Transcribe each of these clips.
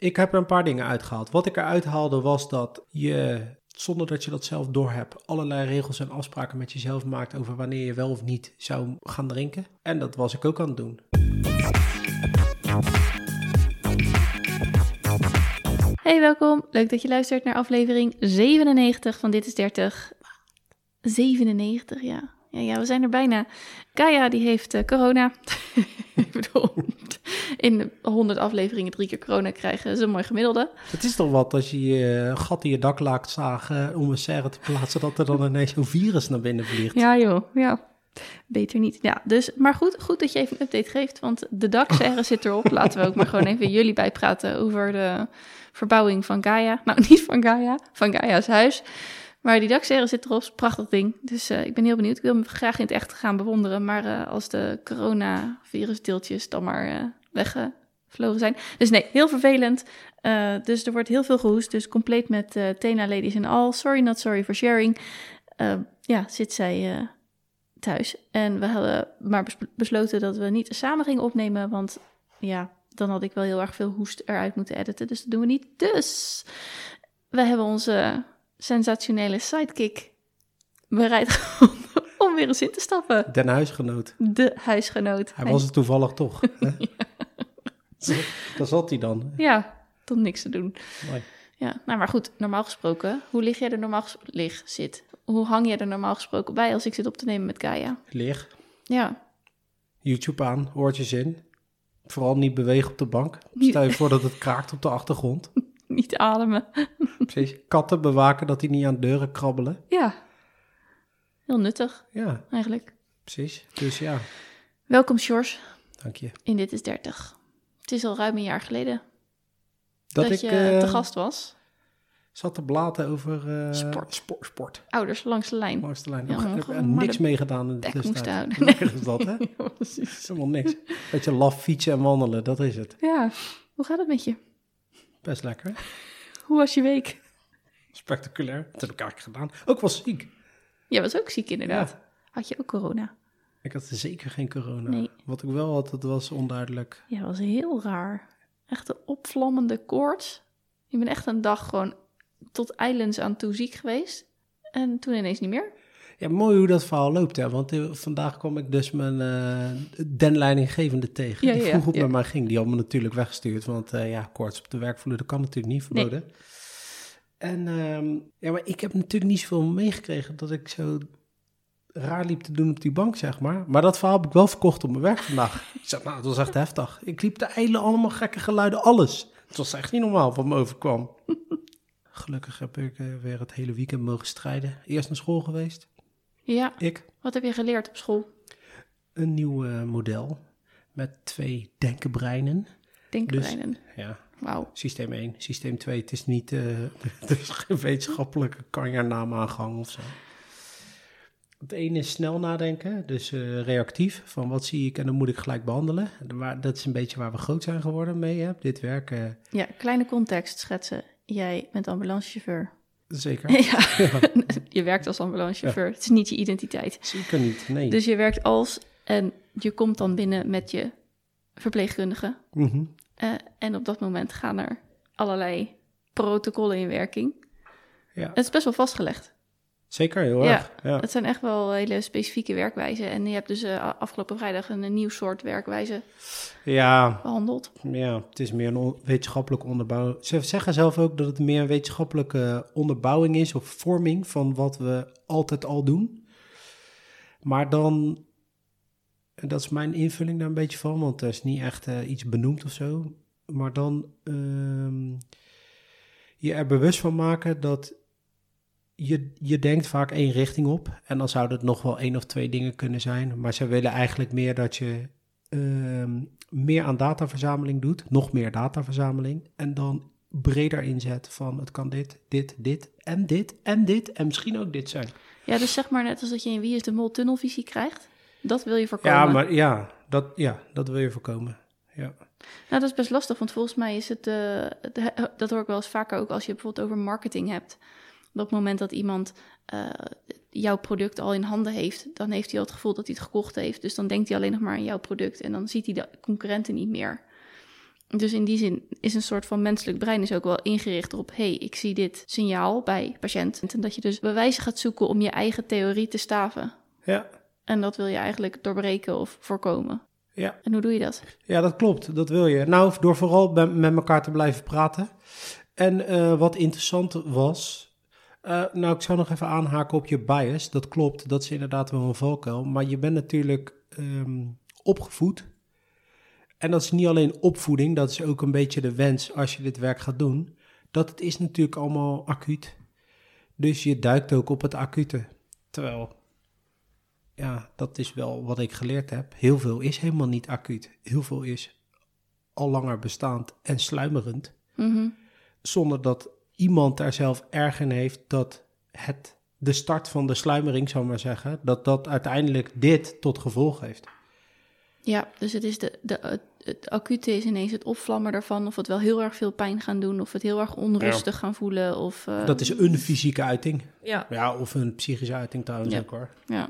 ik heb er een paar dingen uitgehaald. Wat ik eruit haalde was dat je, zonder dat je dat zelf doorhebt, allerlei regels en afspraken met jezelf maakt over wanneer je wel of niet zou gaan drinken. En dat was ik ook aan het doen. Hey, welkom. Leuk dat je luistert naar aflevering 97 van Dit is 30. 97, ja. Ja, ja we zijn er bijna. Kaya, die heeft eh, corona. ik bedoel, in 100 afleveringen drie keer corona krijgen, is een mooi gemiddelde. Het is toch wat als je je gat in je dak laat zagen om een serre te plaatsen, dat er dan ineens zo'n virus naar binnen vliegt. Ja joh, ja. Beter niet. Ja, dus, maar goed, goed dat je even een update geeft, want de dakserre zit erop. Laten we ook maar gewoon even jullie bijpraten over de verbouwing van Gaia. Nou, niet van Gaia, van Gaia's huis. Maar die dakserre zit erop, prachtig ding. Dus uh, ik ben heel benieuwd. Ik wil hem graag in het echt gaan bewonderen. Maar uh, als de coronavirusdeeltjes dan maar uh, weggevlogen zijn. Dus nee, heel vervelend. dus er wordt heel veel gehoest. Dus compleet met Tena ladies en all. Sorry, not sorry for sharing. ja, zit zij thuis. En we hadden maar besloten dat we niet samen gingen opnemen. Want ja, dan had ik wel heel erg veel hoest eruit moeten editen. Dus dat doen we niet. Dus we hebben onze sensationele sidekick bereid om weer eens in te stappen. Den huisgenoot. De huisgenoot. Hij was het toevallig toch. ja. Daar zat hij dan. Ja, tot niks te doen. Mooi. Ja, nou maar goed, normaal gesproken, hoe lig jij er normaal lig zit? Hoe hang jij er normaal gesproken bij als ik zit op te nemen met Gaia? Lig. Ja. YouTube aan, oortjes in. Vooral niet bewegen op de bank. Stel je voor dat het kraakt op de achtergrond. niet ademen. Precies. Katten bewaken dat die niet aan deuren krabbelen. Ja. Heel nuttig. Ja. Eigenlijk. Precies. Dus ja. Welkom, Sjors. Dank je. In Dit is 30. Het is al ruim een jaar geleden dat, dat ik, je uh, te gast was. Zat te blaten over uh, sport. sport. sport. Ouders langs de lijn. Langs de lijn. Ja, ik heb niks de mee gedaan in de tussentijd. Lekker is dat, hè? Ja, precies. Helemaal niks. Beetje laf fietsen en wandelen, dat is het. Ja, hoe gaat het met je? Best lekker. Hoe was je week? Spectaculair. Dat heb ik eigenlijk gedaan. Ook wel ziek. Jij was ook ziek inderdaad. Ja. Had je ook corona? Ik had zeker geen corona. Nee. Wat ik wel had, dat was onduidelijk. Ja, dat was heel raar. Echt een opvlammende koorts. Je bent echt een dag gewoon tot eilands aan toe ziek geweest. En toen ineens niet meer. Ja, mooi hoe dat verhaal loopt, hè. Want eh, vandaag kwam ik dus mijn eh den leidinggevende tegen. Ja, die vroeg ja. met mij ging. Die had me natuurlijk weggestuurd. Want eh, ja, koorts op de werkvloer, dat kan natuurlijk niet verboden. En ehm, ja, maar ik heb natuurlijk niet zoveel meegekregen dat ik zo raar liep te doen op die bank, zeg maar. Maar dat verhaal heb ik wel verkocht op mijn werk vandaag. ik zeg, nou, het was echt heftig. Ik liep de eilen, allemaal gekke geluiden, alles. Het was echt niet normaal wat me overkwam. Gelukkig heb ik weer het hele weekend mogen strijden. Eerst naar school geweest. Ja, Ik. wat heb je geleerd op school? Een nieuw eh, model met twee denkenbreinen. Denkbreinen. Ja, Wauw. systeem 1. Systeem 2, het is niet, er is geen wetenschappelijke kanjernaam aangang of zo. Het ene is snel nadenken, dus eh, reactief, van wat zie ik en dan moet ik gelijk behandelen. Dat is een beetje waar we groot zijn geworden mee, hè? dit werk. Ja, kleine context schetsen. Jij bent ambulancechauffeur. Zeker. Ja, je werkt als ambulancechauffeur. Het is niet je identiteit. Zeker niet, nee. Dus je werkt als en je komt dan binnen met je verpleegkundige. Mhm. Eh, en op dat moment gaan er allerlei protocollen in werking. Ja, Het is best wel vastgelegd. Zeker, heel Ja. erg. Ja. Het zijn echt wel hele specifieke werkwijzen. En je hebt dus eh, afgelopen vrijdag een, een nieuw soort werkwijze ja, behandeld. Ja, het is meer een on- wetenschappelijk onderbouw. Ze zeggen zelf ook dat het meer een wetenschappelijke onderbouwing is of vorming van wat we altijd al doen. Maar dan, en dat is mijn invulling daar een beetje van, want er is niet echt eh, iets benoemd of zo. Maar dan ehm, je er bewust van maken dat je, je denkt vaak één richting op. En dan zouden het nog wel één of twee dingen kunnen zijn. Maar ze willen eigenlijk meer dat je ehm, meer aan dataverzameling doet, nog meer dataverzameling, en dan breder inzet van het kan dit, dit, dit en dit en dit en misschien ook dit zijn. Ja, dus zeg maar net als dat je in Wie is de Mol tunnelvisie krijgt. Dat wil je voorkomen. Ja, maar ja dat, ja, dat wil je voorkomen. Ja. Nou, dat is best lastig, want volgens mij is het... de- dat hoor ik wel eens vaker ook als je bijvoorbeeld over marketing hebt. Op het moment dat iemand eh, jouw product al in handen heeft... dan heeft hij al het gevoel dat hij het gekocht heeft. Dus dan denkt hij alleen nog maar aan jouw product... en dan ziet hij de concurrenten niet meer. Dus in die zin is een soort van menselijk brein is ook wel ingericht op... hey, ik zie dit signaal bij patiënt. En dat je dus bewijzen gaat zoeken om je eigen theorie te staven. Ja, En dat wil je eigenlijk doorbreken of voorkomen. ja. En hoe doe je dat? Ja, dat klopt. Dat wil je. Nou, door vooral met elkaar te blijven praten. En eh, wat interessant was. Eh, nou, ik zou nog even aanhaken op je bias. Dat klopt. Dat is inderdaad wel een valkuil. Maar je bent natuurlijk ehm, opgevoed. En dat is niet alleen opvoeding. Dat is ook een beetje de wens als je dit werk gaat doen. Dat het is natuurlijk allemaal acuut. Dus je duikt ook op het acute. Terwijl ja, dat is wel wat ik geleerd heb. Heel veel is helemaal niet acuut. Heel veel is al langer bestaand en sluimerend. Mhm. Zonder dat iemand daar zelf erg in heeft dat het de start van de sluimering, zou ik maar zeggen, dat dat uiteindelijk dit tot gevolg heeft. Ja, dus het, is de, de, het, het acute is ineens het opvlammen daarvan... of het wel heel erg veel pijn gaan doen... of het heel erg onrustig gaan voelen. Of, eh, Dat is een fysieke uiting. Ja, Ja, of een psychische uiting trouwens Ja. ook hoor. ja.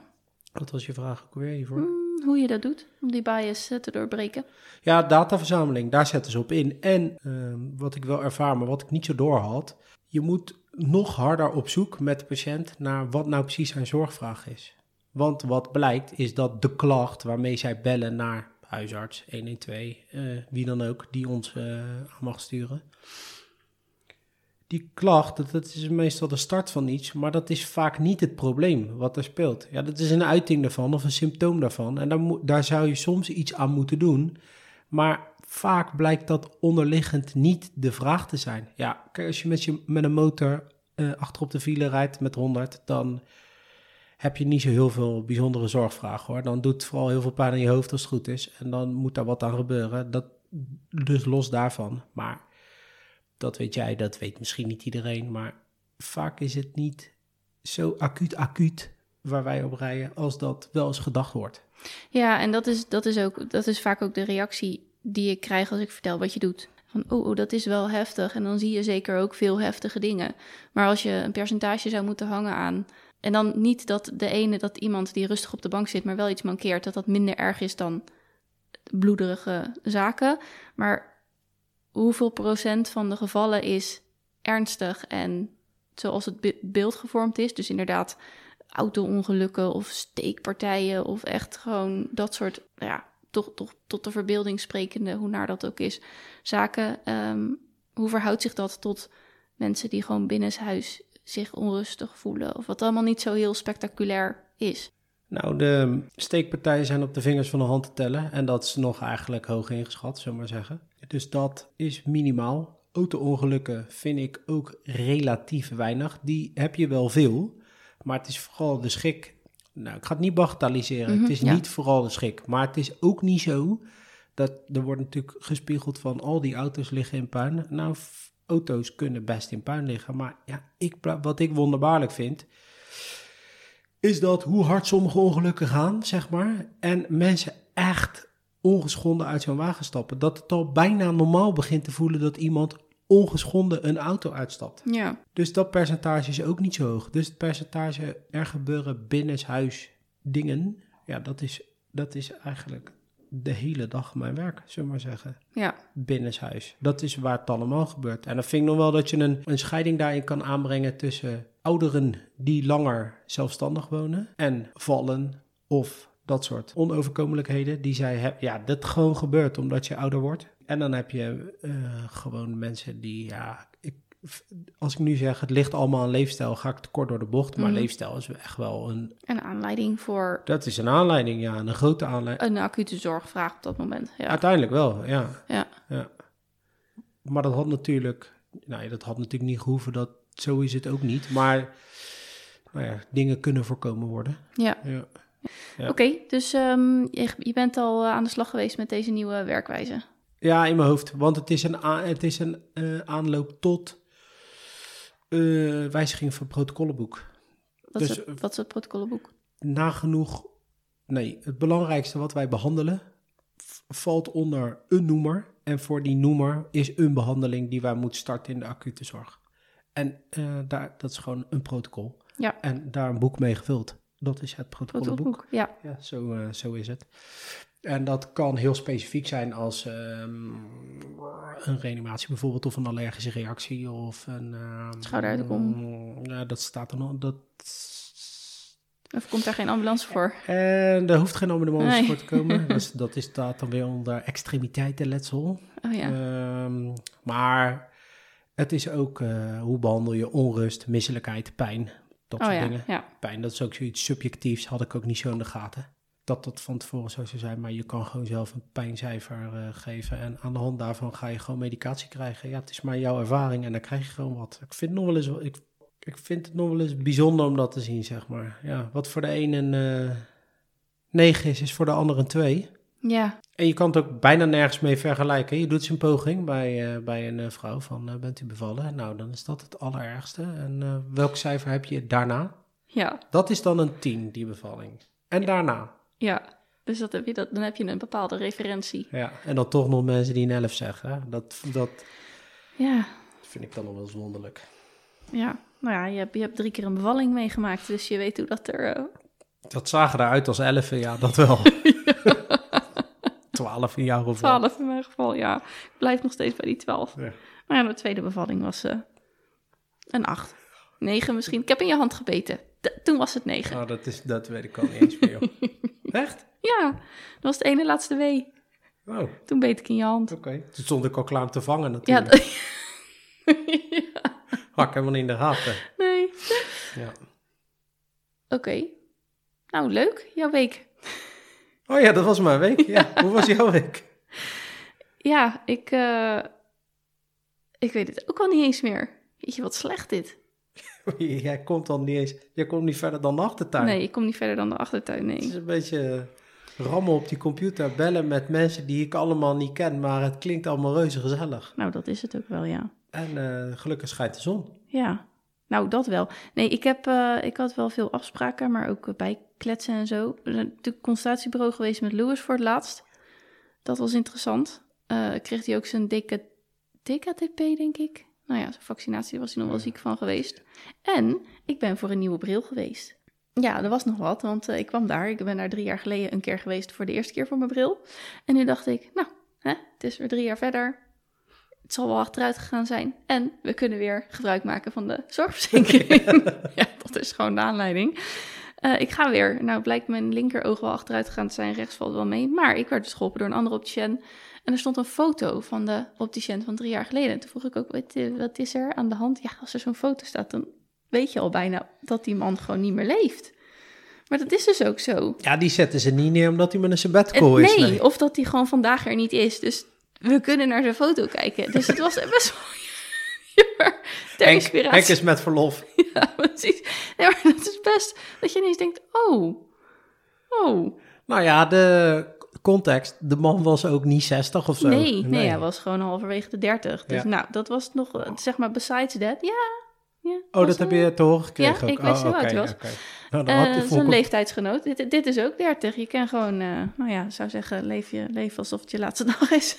Wat was je vraag ook weer hiervoor? Mm, hoe je dat doet om die bias eh, te doorbreken. Ja, dataverzameling, daar zetten ze op in. En ehm, wat ik wel ervaar, maar wat ik niet zo doorhad, je moet nog harder op zoek met de patiënt naar wat nou precies zijn zorgvraag is. Want wat blijkt is dat de klacht waarmee zij bellen naar huisarts 112, eh, wie dan ook, die ons eh, aan mag sturen. Die klacht, dat, dat is meestal de start van iets, maar dat is vaak niet het probleem wat er speelt. Ja, dat is een uiting daarvan of een symptoom daarvan. En daar, daar zou je soms iets aan moeten doen. Maar vaak blijkt dat onderliggend niet de vraag te zijn. Ja, kijk, als je met, je, met een motor eh achterop de file rijdt met 100, dan heb je niet zo heel veel bijzondere zorgvragen hoor. Dan doet vooral heel veel pijn in je hoofd als het goed is. En dan moet daar wat aan gebeuren. Dat, dus los daarvan. Maar dat weet jij, dat weet misschien niet iedereen. Maar vaak is het niet zo acuut acuut waar wij op rijden als dat wel eens gedacht wordt. Ja, en dat is, dat, is ook, dat is vaak ook de reactie die ik krijg als ik vertel wat je doet. Van, oh, oh, dat is wel heftig. En dan zie je zeker ook veel heftige dingen. Maar als je een percentage zou moeten hangen aan... En dan niet dat de ene, dat iemand die rustig op de bank zit, maar wel iets mankeert, dat dat minder erg is dan bloederige zaken. Maar hoeveel procent van de gevallen is ernstig en zoals het be- beeld gevormd is? Dus inderdaad, auto-ongelukken of steekpartijen of echt gewoon dat soort, ja, toch, toch tot de verbeelding sprekende, hoe naar dat ook is, zaken. Ehm, hoe verhoudt zich dat tot mensen die gewoon binnenshuis zich onrustig voelen of wat allemaal niet zo heel spectaculair is? Nou, de steekpartijen zijn op de vingers van de hand te tellen. En dat is nog eigenlijk hoog ingeschat, zullen we maar zeggen. Dus dat is minimaal. Auto-ongelukken vind ik ook relatief weinig. Die heb je wel veel. Maar het is vooral de schik. Nou, ik ga het niet bagatelliseren. Mhm, het is ja. niet vooral de schik. Maar het is ook niet zo dat er wordt natuurlijk gespiegeld van al die auto's liggen in puin. Nou, auto's kunnen best in puin liggen. Maar ja, ik, wat ik wonderbaarlijk vind, is dat hoe hard sommige ongelukken gaan, zeg maar. En mensen echt ongeschonden uit zo'n wagen stappen. Dat het al bijna normaal begint te voelen dat iemand ongeschonden een auto uitstapt. Ja, Dus dat percentage is ook niet zo hoog. Dus het percentage er gebeuren binnenshuis dingen, ja, dat is, dat is eigenlijk de hele dag mijn werk, zullen we maar zeggen. ja, Binnenshuis. Dat is waar het allemaal gebeurt. En dan vind ik nog wel dat je een, een scheiding daarin kan aanbrengen tussen ouderen die langer zelfstandig wonen en vallen of dat soort onoverkomelijkheden die zij hebben. Ja, dat gewoon gebeurt omdat je ouder wordt. En dan heb je eh, gewoon mensen die, ja, ik, als ik nu zeg het ligt allemaal aan leefstijl, ga ik te kort door de bocht. Maar Mhm. leefstijl is echt wel een, een aanleiding voor dat is een aanleiding, ja, een grote aanleiding. een acute zorgvraag op dat moment. Ja, Uiteindelijk wel, ja. ja. Ja. Maar dat had natuurlijk, nou dat had natuurlijk niet gehoeven, dat, zo is het ook niet. Maar nou ja, dingen kunnen voorkomen worden. ja. Ja. Ja. Oké, dus ehm, je, je bent al eh, aan de slag geweest met deze nieuwe werkwijze. ja, in mijn hoofd. Want het is een, het is een eh, aanloop tot eh, wijziging van protocollenboek. Wat, is Dus, het, wat is het protocollenboek? Nagenoeg, nee, het belangrijkste wat wij behandelen valt onder een noemer. En voor die noemer is een behandeling die wij moeten starten in de acute zorg. En eh, daar, dat is gewoon een protocol. Ja. En daar een boek mee gevuld. Dat is het. Protocollenboek, ja. Ja, zo, eh, zo is het. En dat kan heel specifiek zijn als ehm, een reanimatie bijvoorbeeld, of een allergische reactie, of een... ehm, Schouder uit de kom. Ja, dat staat er nog... Dat, Of komt daar geen ambulance voor? en er hoeft geen ambulance Nee. voor te komen. dus dat is, staat dan weer onder extremiteitenletsel. Oh ja. Ehm, maar het is ook eh, hoe behandel je onrust, misselijkheid, pijn, dat oh soort ja, dingen. ja. Pijn, dat is ook zoiets subjectiefs, had ik ook niet zo in de gaten. Dat dat van tevoren zo zou zijn, maar je kan gewoon zelf een pijncijfer eh, geven. En aan de hand daarvan ga je gewoon medicatie krijgen. Ja, het is maar jouw ervaring en dan krijg je gewoon wat. Ik vind het nog wel eens, ik, ik vind het nog wel eens bijzonder om dat te zien, zeg maar. Ja, wat voor de een een eh 9 is, is voor de ander een 2. Ja, En je kan het ook bijna nergens mee vergelijken. Je doet een poging bij, eh, bij een eh, vrouw van eh, bent u bevallen? Nou, dan is dat het allerergste. En welk cijfer heb je daarna? ja, Dat is dan een 10, die bevalling. En daarna? ja. Dus dat heb je, dat, dan heb je een bepaalde referentie. Ja. En dan toch nog mensen die een 11 zeggen. hè? Dat, dat Ja, vind ik dan nog wel eens wonderlijk. ja. Nou ja, je hebt, je hebt drie keer een bevalling meegemaakt, dus je weet hoe dat er... Dat zagen eruit als 11, ja, dat wel. 12 in jouw geval. 12 in mijn geval, ja. Ik blijf nog steeds bij die 12. Ja. Maar ja, de tweede bevalling was eh, een 8. 9 misschien. Ik heb in je hand gebeten. Toen was het 9. Nou, dat, is, dat weet ik al niet eens meer, joh. Echt? Ja, dat was de ene laatste wee. Oh, oké. Toen beet ik in je hand. Toen stond ik al klaar om te vangen Ja, natuurlijk. ja, Had ik helemaal niet in de gaten. nee. Ja. Oké. Nou, leuk. Jouw week. Oh ja, dat was mijn week. Ja. Hoe was jouw week? Ja, ik, eh, ik weet het ook al niet eens meer. Weet je wat slecht dit? Jij komt dan niet eens, jij komt niet verder dan de achtertuin. Nee, ik kom niet verder dan de achtertuin, Het is nee. een beetje rammen op die computer, bellen met mensen die ik allemaal niet ken, maar het klinkt allemaal reuze gezellig. Nou, dat is het ook wel, ja. En eh, gelukkig schijnt de zon. Ja, nou dat wel. Nee, ik, heb, eh, ik had wel veel afspraken, maar ook eh, bijkletsen en zo. Natuurlijk consultatiebureau geweest met Louis voor het laatst. Dat was interessant. Eh, kreeg hij ook zijn DK, DKTP, denk ik. Nou ja, zijn vaccinatie was hij nog wel ziek van geweest. En ik ben voor een nieuwe bril geweest. Ja, er was nog wat, want ik kwam daar. Ik ben daar drie jaar geleden een keer geweest voor de eerste keer voor mijn bril. En nu dacht ik, nou, hè, het is weer drie jaar verder. Het zal wel achteruit gegaan zijn. En we kunnen weer gebruik maken van de zorgverzekering. ja, dat is gewoon de aanleiding. Eh, ik ga weer. Nou blijkt mijn linkeroog wel achteruit gegaan te zijn. Rechts valt wel mee. Maar ik werd dus geholpen door een andere opticien. En er stond een foto van de opticien van drie jaar geleden. En toen vroeg ik ook, wat, eh, wat is er aan de hand? Ja, als er zo'n foto staat, dan weet je al bijna dat die man gewoon niet meer leeft. Maar dat is dus ook zo. Ja, die zetten ze niet neer omdat hij met een sabbatical is. Eh, nee, of dat hij gewoon vandaag er niet is. Dus we kunnen naar zijn foto kijken. Dus het was best wel. Ter Henk, inspiratie. Henk is met verlof. Ja, precies. Nee, maar dat is best dat je ineens denkt, oh, oh. Nou ja, de context. De man was ook niet 60 of zo. Nee, nee, hij was gewoon halverwege de 30. Dus Ja. nou, dat was nog, zeg maar, besides that. Ja, ja. Oh, dat heb wel- je te horen gekregen Ja, ook? ik wist oh, oud oké, hij was. Nou, hij zijn voor leeftijdsgenoot. Dit, dit is ook 30. Je kan gewoon, eh, nou ja, zou zeggen, leef je leef alsof het je laatste dag is.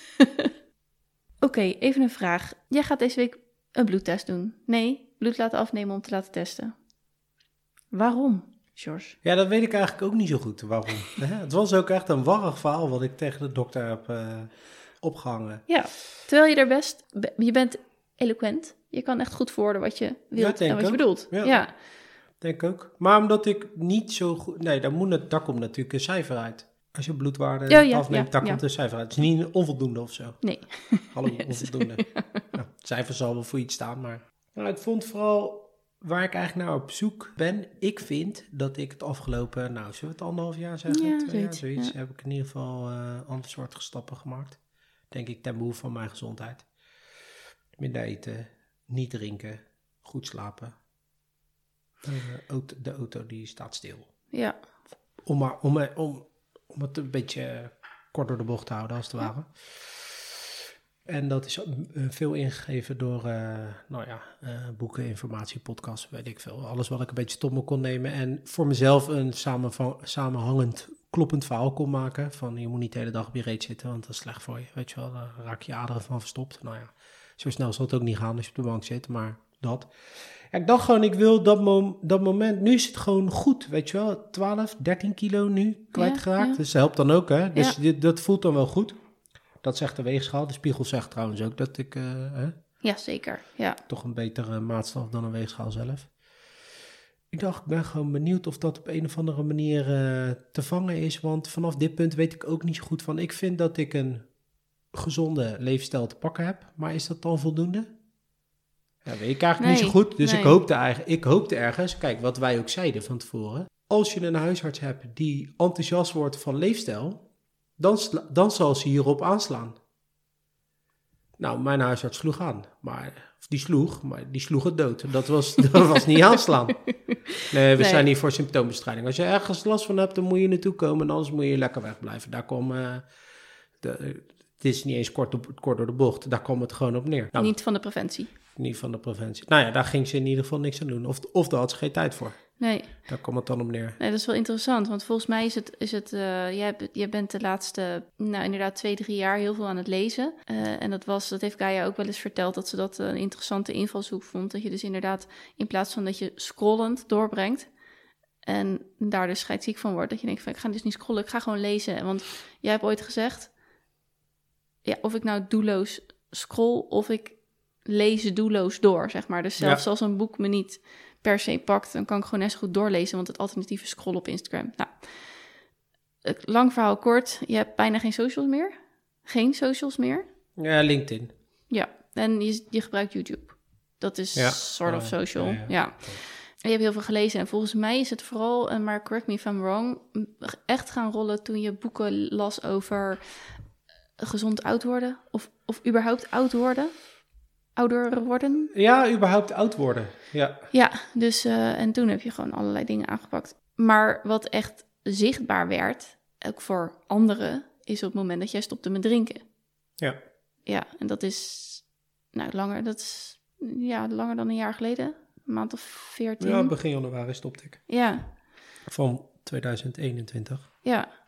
Oké, even een vraag. Jij gaat deze week een bloedtest doen. Nee, bloed laten afnemen om te laten testen. Waarom, George? Ja, dat weet ik eigenlijk ook niet zo goed waarom. Het was ook echt een warrig verhaal wat ik tegen de dokter heb eh, opgehangen. Ja, terwijl je er best, be- je bent eloquent. Je kan echt goed verwoorden wat je wilt en wat je bedoelt. Ja. Ja. Denk ook. Maar omdat ik niet zo goed... Nee, daar, moet het, daar komt natuurlijk een cijfer uit. Als je bloedwaarde Ja, ja, afneemt, ja, daar komt een cijfer uit. Het is niet onvoldoende of zo. Nee. Hallo, onvoldoende. Ja, het cijfer zal wel voor iets staan, maar... Nou, ik vond vooral waar ik eigenlijk naar op zoek ben. Ik vind dat ik het afgelopen, nou, zullen we het anderhalf jaar zeggen? Ja, Twee jaar, zoiets, zoiets. ja. Heb ik in ieder geval eh andere soorten stappen gemaakt. Denk ik ten behoeve van mijn gezondheid. Minder eten, niet drinken, goed slapen. Eh, auto- de auto die staat stil. Ja. Om, maar, om, om, om het een beetje kort door de bocht te houden, als het ware. En dat is eh, veel ingegeven door eh, nou ja, boeken, informatie, podcasts, weet ik veel. Alles wat ik een beetje tot me kon nemen. En voor mezelf een samenhangend, kloppend verhaal kon maken. Van je moet niet de hele dag op je reet zitten, want dat is slecht voor je. Weet je wel, daar raak je aderen van verstopt. Nou ja, Zo snel zal het ook niet gaan als je op de bank zit, maar dat. Ja, ik dacht gewoon, ik wil dat, mom- dat moment, nu is het gewoon goed, weet je wel. 12, 13 kilo nu kwijtgeraakt, ja. dus dat helpt dan ook, hè. Dus dit, dat voelt dan wel goed. Dat zegt de weegschaal. De spiegel zegt trouwens ook dat ik... eh, hè, Ja, zeker. Ja. toch een betere maatstaf dan een weegschaal zelf. Ik dacht, ik ben gewoon benieuwd of dat op een of andere manier eh, te vangen is. Want vanaf dit punt weet ik ook niet zo goed van. Ik vind dat ik een gezonde leefstijl te pakken heb. Maar is dat dan voldoende? Ja, weet ik eigenlijk niet zo goed. Dus ik, hoopte eigenlijk, ik hoopte ergens, kijk wat wij ook zeiden van tevoren. Als je een huisarts hebt die enthousiast wordt van leefstijl, dan, dan zal ze hierop aanslaan. Nou, mijn huisarts sloeg aan. Maar, of die sloeg, maar die sloeg het dood. Dat was, dat was niet aanslaan. Nee, we Nee. zijn hier voor symptoombestrijding. Als je ergens last van hebt, dan moet je naartoe komen. En anders moet je lekker wegblijven. Daar kwam... eh, de, het is niet eens kort, op, kort door de bocht. Daar kwam het gewoon op neer. Nou, Niet van de preventie. Niet van de preventie. Nou ja, daar ging ze in ieder geval niks aan doen. Of, of daar had ze geen tijd voor. Nee. Daar kwam het dan op neer. Nee, dat is wel interessant, want volgens mij is het, is het eh, jij, hebt- jij bent de laatste, nou inderdaad twee, drie jaar heel veel aan het lezen. Eh, en dat was, dat heeft Gaia ook wel eens verteld, dat ze dat een interessante invalshoek vond. Dat je dus inderdaad, in plaats van dat je scrollend doorbrengt en daar dus scheidsziek van wordt, dat je denkt van ik ga dus niet scrollen, ik ga gewoon lezen. Want jij hebt ooit gezegd, ja, of ik nou doelloos scroll of ik lees doelloos door, zeg maar. Dus zelfs Ja. als een boek me niet per se pakt, dan kan ik gewoon net zo goed doorlezen, want het alternatief is scrollen op Instagram. Nou, het lang verhaal kort, je hebt bijna geen socials meer. Geen socials meer. Ja, LinkedIn. Ja, en je, je gebruikt YouTube. Dat is Ja. sort of Ja, social. ja, Ja, je hebt heel veel gelezen. En volgens mij is het vooral, en maar correct me if I'm wrong, echt gaan rollen toen je boeken las over eh, gezond oud worden. Of, of überhaupt oud worden. Ouder worden. Ja, überhaupt oud worden. Ja. Ja, dus eh, en toen heb je gewoon allerlei dingen aangepakt. Maar wat echt zichtbaar werd, ook voor anderen, is op het moment dat jij stopte met drinken. Ja. Ja, en dat is nou langer, dat is ja, langer dan een jaar geleden. Een maand of veertien. ja, begin januari stopte ik. ja, Van 2021. ja.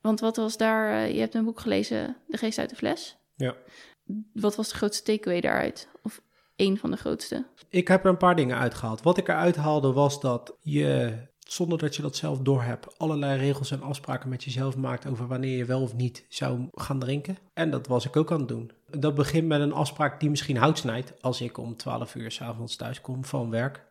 Want wat was daar, eh, je hebt een boek gelezen, De Geest uit de Fles. Ja. Wat was de grootste takeaway daaruit? Of één van de grootste? Ik heb er een paar dingen uitgehaald. Wat ik eruit haalde was dat je, zonder dat je dat zelf doorhebt, allerlei regels en afspraken met jezelf maakt over wanneer je wel of niet zou gaan drinken. En dat was ik ook aan het doen. Dat begint met een afspraak die misschien hout snijdt. Als ik om 12 uur s'avonds thuis kom van werk,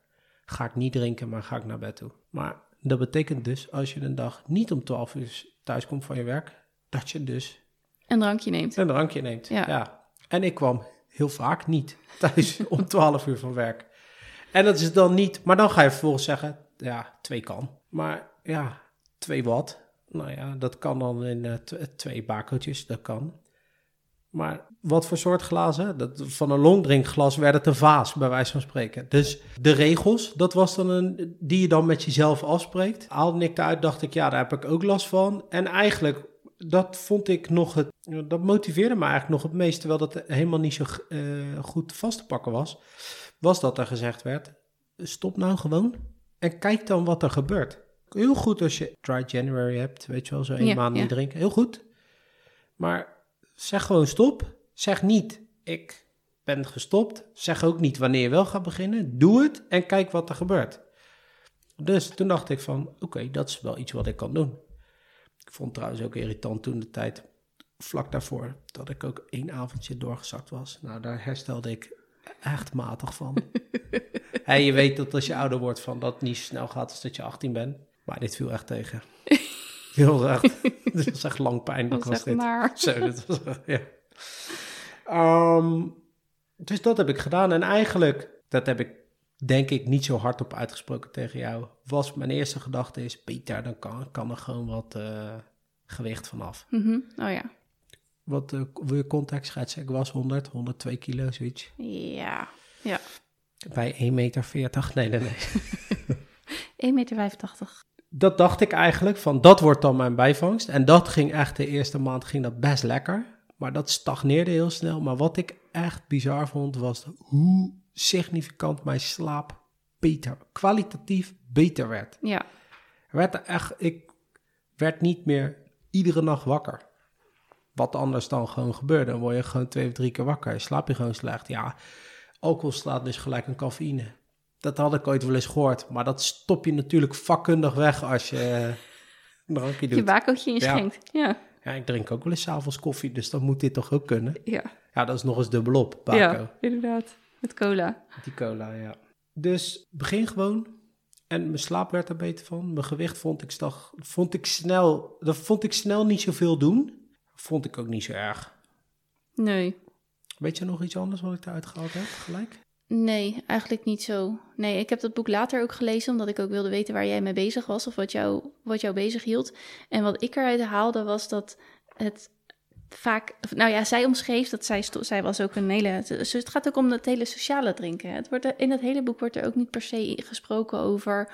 ga ik niet drinken, maar ga ik naar bed toe. Maar dat betekent dus, als je een dag niet om 12 uur thuis komt van je werk, dat je dus Een drankje neemt. een drankje neemt. Ja. Ja. En ik kwam heel vaak niet thuis om 12 uur van werk. En dat is dan niet, maar dan ga je vervolgens zeggen, ja, twee kan. Maar ja, twee wat? Nou ja, dat kan dan in eh, tw- twee bakeltjes, dat kan. Maar wat voor soort glazen? Dat, van een longdrinkglas werd het een vaas, bij wijze van spreken. Dus de regels, dat was dan een, die je dan met jezelf afspreekt. Haalde ik eruit, dacht ik, ja, daar heb ik ook last van. En eigenlijk, dat vond ik nog het, dat motiveerde me eigenlijk nog het meest, terwijl dat helemaal niet zo eh, goed vast te pakken was, was dat er gezegd werd, stop nou gewoon en kijk dan wat er gebeurt. Heel goed als je dry January hebt, weet je wel, zo één Ja, maand ja. niet drinken. Heel goed. Maar zeg gewoon stop. Zeg niet, ik ben gestopt. Zeg ook niet wanneer je wel gaat beginnen. Doe het en kijk wat er gebeurt. Dus toen dacht ik van, oké, dat is wel iets wat ik kan doen. Ik vond trouwens ook irritant toen de tijd, vlak daarvoor, dat ik ook één avondje doorgezakt was. Nou, daar herstelde ik echt matig van. en je weet dat als je ouder wordt, van dat het niet zo snel gaat als dat je 18 bent. Maar dit viel echt tegen. Dit was echt, dit was echt lang pijnlijk Dat was dit. naar. Zo, dat was, ja. Ehm, dus dat heb ik gedaan. En eigenlijk, dat heb ik denk ik niet zo hardop uitgesproken tegen jou. Was mijn eerste gedachte is, Peter, dan kan, kan er gewoon wat eh, gewicht vanaf. Mhm. Oh ja. Wat eh, wil je context schetsen? Ik was 100, 102 kilo, zoiets. Ja. Ja. Bij 1,40 meter. Nee, nee, nee. 1,85 meter. Dat dacht ik eigenlijk, van dat wordt dan mijn bijvangst. En dat ging echt, de eerste maand ging dat best lekker. Maar dat stagneerde heel snel. Maar wat ik echt bizar vond, was hoe significant mijn slaap beter, kwalitatief beter werd. Ja. Er werd er echt, ik werd niet meer iedere nacht wakker. wat anders dan gewoon gebeurt. Dan word je gewoon twee of drie keer wakker, slaap je gewoon slecht. Ja, alcohol slaat dus gelijk een cafeïne. Dat had ik ooit wel eens gehoord, maar dat stop je natuurlijk vakkundig weg als je een drankje doet. Je bakootje inschenkt. Ja. Ja, ik drink ook wel eens avonds koffie, dus dan moet dit toch ook kunnen. Ja. Ja, dat is nog eens dubbelop, bako. ja, inderdaad. Met cola. Met die cola, ja. Dus begin gewoon. En mijn slaap werd er beter van. Mijn gewicht vond ik, stag, vond ik snel... Dat vond ik snel niet zoveel doen. Vond ik ook niet zo erg. Nee. Weet je nog iets anders wat ik eruit gehaald heb gelijk? Nee, eigenlijk niet zo. Nee, ik heb dat boek later ook gelezen, omdat ik ook wilde weten waar jij mee bezig was of wat jou, wat jou bezig hield. En wat ik eruit haalde was dat het vaak, nou ja, zij omschreef dat zij, zij was ook een hele, het, het gaat ook om het hele sociale drinken. Het wordt er, in het hele boek wordt er ook niet per se gesproken over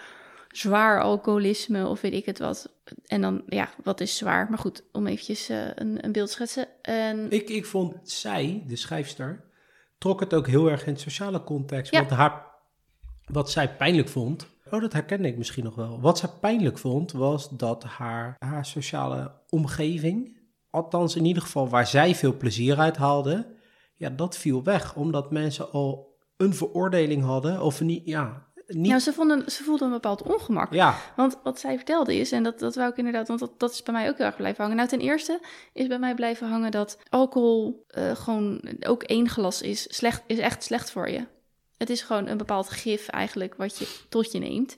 zwaar alcoholisme of weet ik het wat. En dan, ja, wat is zwaar? Maar goed, om eventjes eh, een, een beeld te schetsen. En, Ik, ik vond zij, de schrijfster, trok het ook heel erg in het sociale context. Ja. Want haar, wat zij pijnlijk vond... Oh, dat herkende ik misschien nog wel. Wat zij pijnlijk vond, was dat haar, haar sociale omgeving... althans in ieder geval waar zij veel plezier uit haalde... ja, dat viel weg. Omdat mensen al een veroordeling hadden of niet... Ja, niet, nou, ze, vonden, ze voelden een bepaald ongemak. ja, Want wat zij vertelde is, en dat, dat wou ik inderdaad, want dat, dat is bij mij ook heel erg blijven hangen. Nou, ten eerste is bij mij blijven hangen dat alcohol eh, gewoon ook één glas is, slecht, is echt slecht voor je. Het is gewoon een bepaald gif eigenlijk wat je tot je neemt.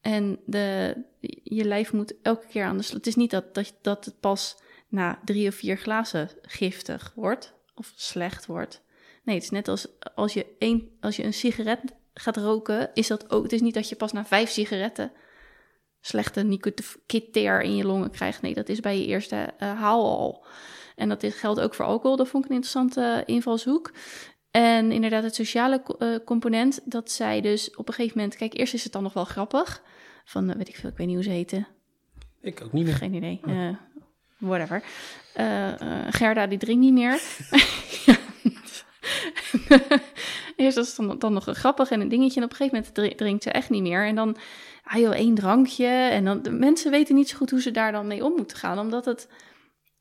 En de, je lijf moet elke keer aan de slag. Het is niet dat, dat, dat het pas na drie of vier glazen giftig wordt of slecht wordt. Nee, het is net als als je, één, als je een sigaret gaat roken, is dat ook. Het is niet dat je pas na vijf sigaretten slechte nicotine in je longen krijgt. Nee, dat is bij je eerste eh, haal al. En dat is, geldt ook voor alcohol. Dat vond ik een interessante eh, invalshoek. En inderdaad, het sociale eh, component, dat zij dus op een gegeven moment... Kijk, eerst is het dan nog wel grappig. Van, weet ik veel, ik weet niet hoe ze heten. ik ook niet meer. Geen idee. Eh, whatever. Eh, eh, Gerda, die drinkt niet meer. Eerst was het dan, dan nog een grappig en een dingetje. En op een gegeven moment dri- drinkt ze echt niet meer. En dan, ah joh, één drankje. En dan, de mensen weten niet zo goed hoe ze daar dan mee om moeten gaan. Omdat het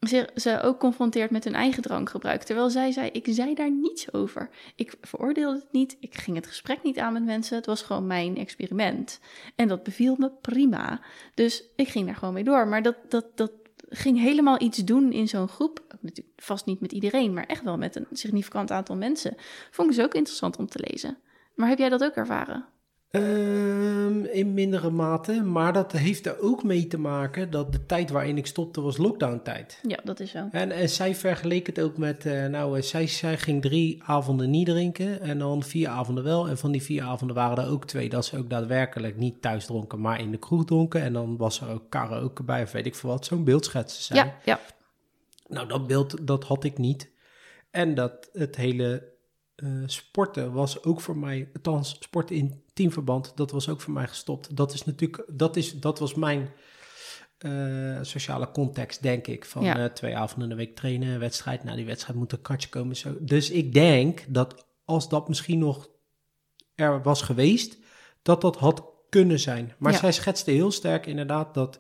ze, ze ook confronteert met hun eigen drankgebruik. Terwijl zij zei, ik zei daar niets over. Ik veroordeelde het niet. Ik ging het gesprek niet aan met mensen. Het was gewoon mijn experiment. En dat beviel me prima. Dus ik ging daar gewoon mee door. Maar dat, dat, dat ging helemaal iets doen in zo'n groep. Natuurlijk vast niet met iedereen, maar echt wel met een significant aantal mensen. Vond ik dus ook interessant om te lezen. Maar heb jij dat ook ervaren? Ehm, in mindere mate, maar dat heeft er ook mee te maken dat de tijd waarin ik stopte was lockdown-tijd. Ja, dat is zo. En, en zij vergeleek het ook met, eh, nou, eh, zij, zij ging drie avonden niet drinken en dan vier avonden wel. En van die vier avonden waren er ook twee dat ze ook daadwerkelijk niet thuis dronken, maar in de kroeg dronken. En dan was er ook karaoke bij of weet ik veel wat, zo'n beeldschetsen zijn. Ja, ja. Nou, dat beeld, dat had ik niet. En dat het hele eh, sporten was ook voor mij, althans sporten in teamverband, dat was ook voor mij gestopt. Dat is natuurlijk, dat, is, dat was mijn eh, sociale context, denk ik. Van Ja. eh, twee avonden in de week trainen, wedstrijd. Nou, die wedstrijd moet een katje komen. Zo. Dus ik denk dat als dat misschien nog er was geweest, dat dat had kunnen zijn. Maar Ja. zij schetste heel sterk inderdaad dat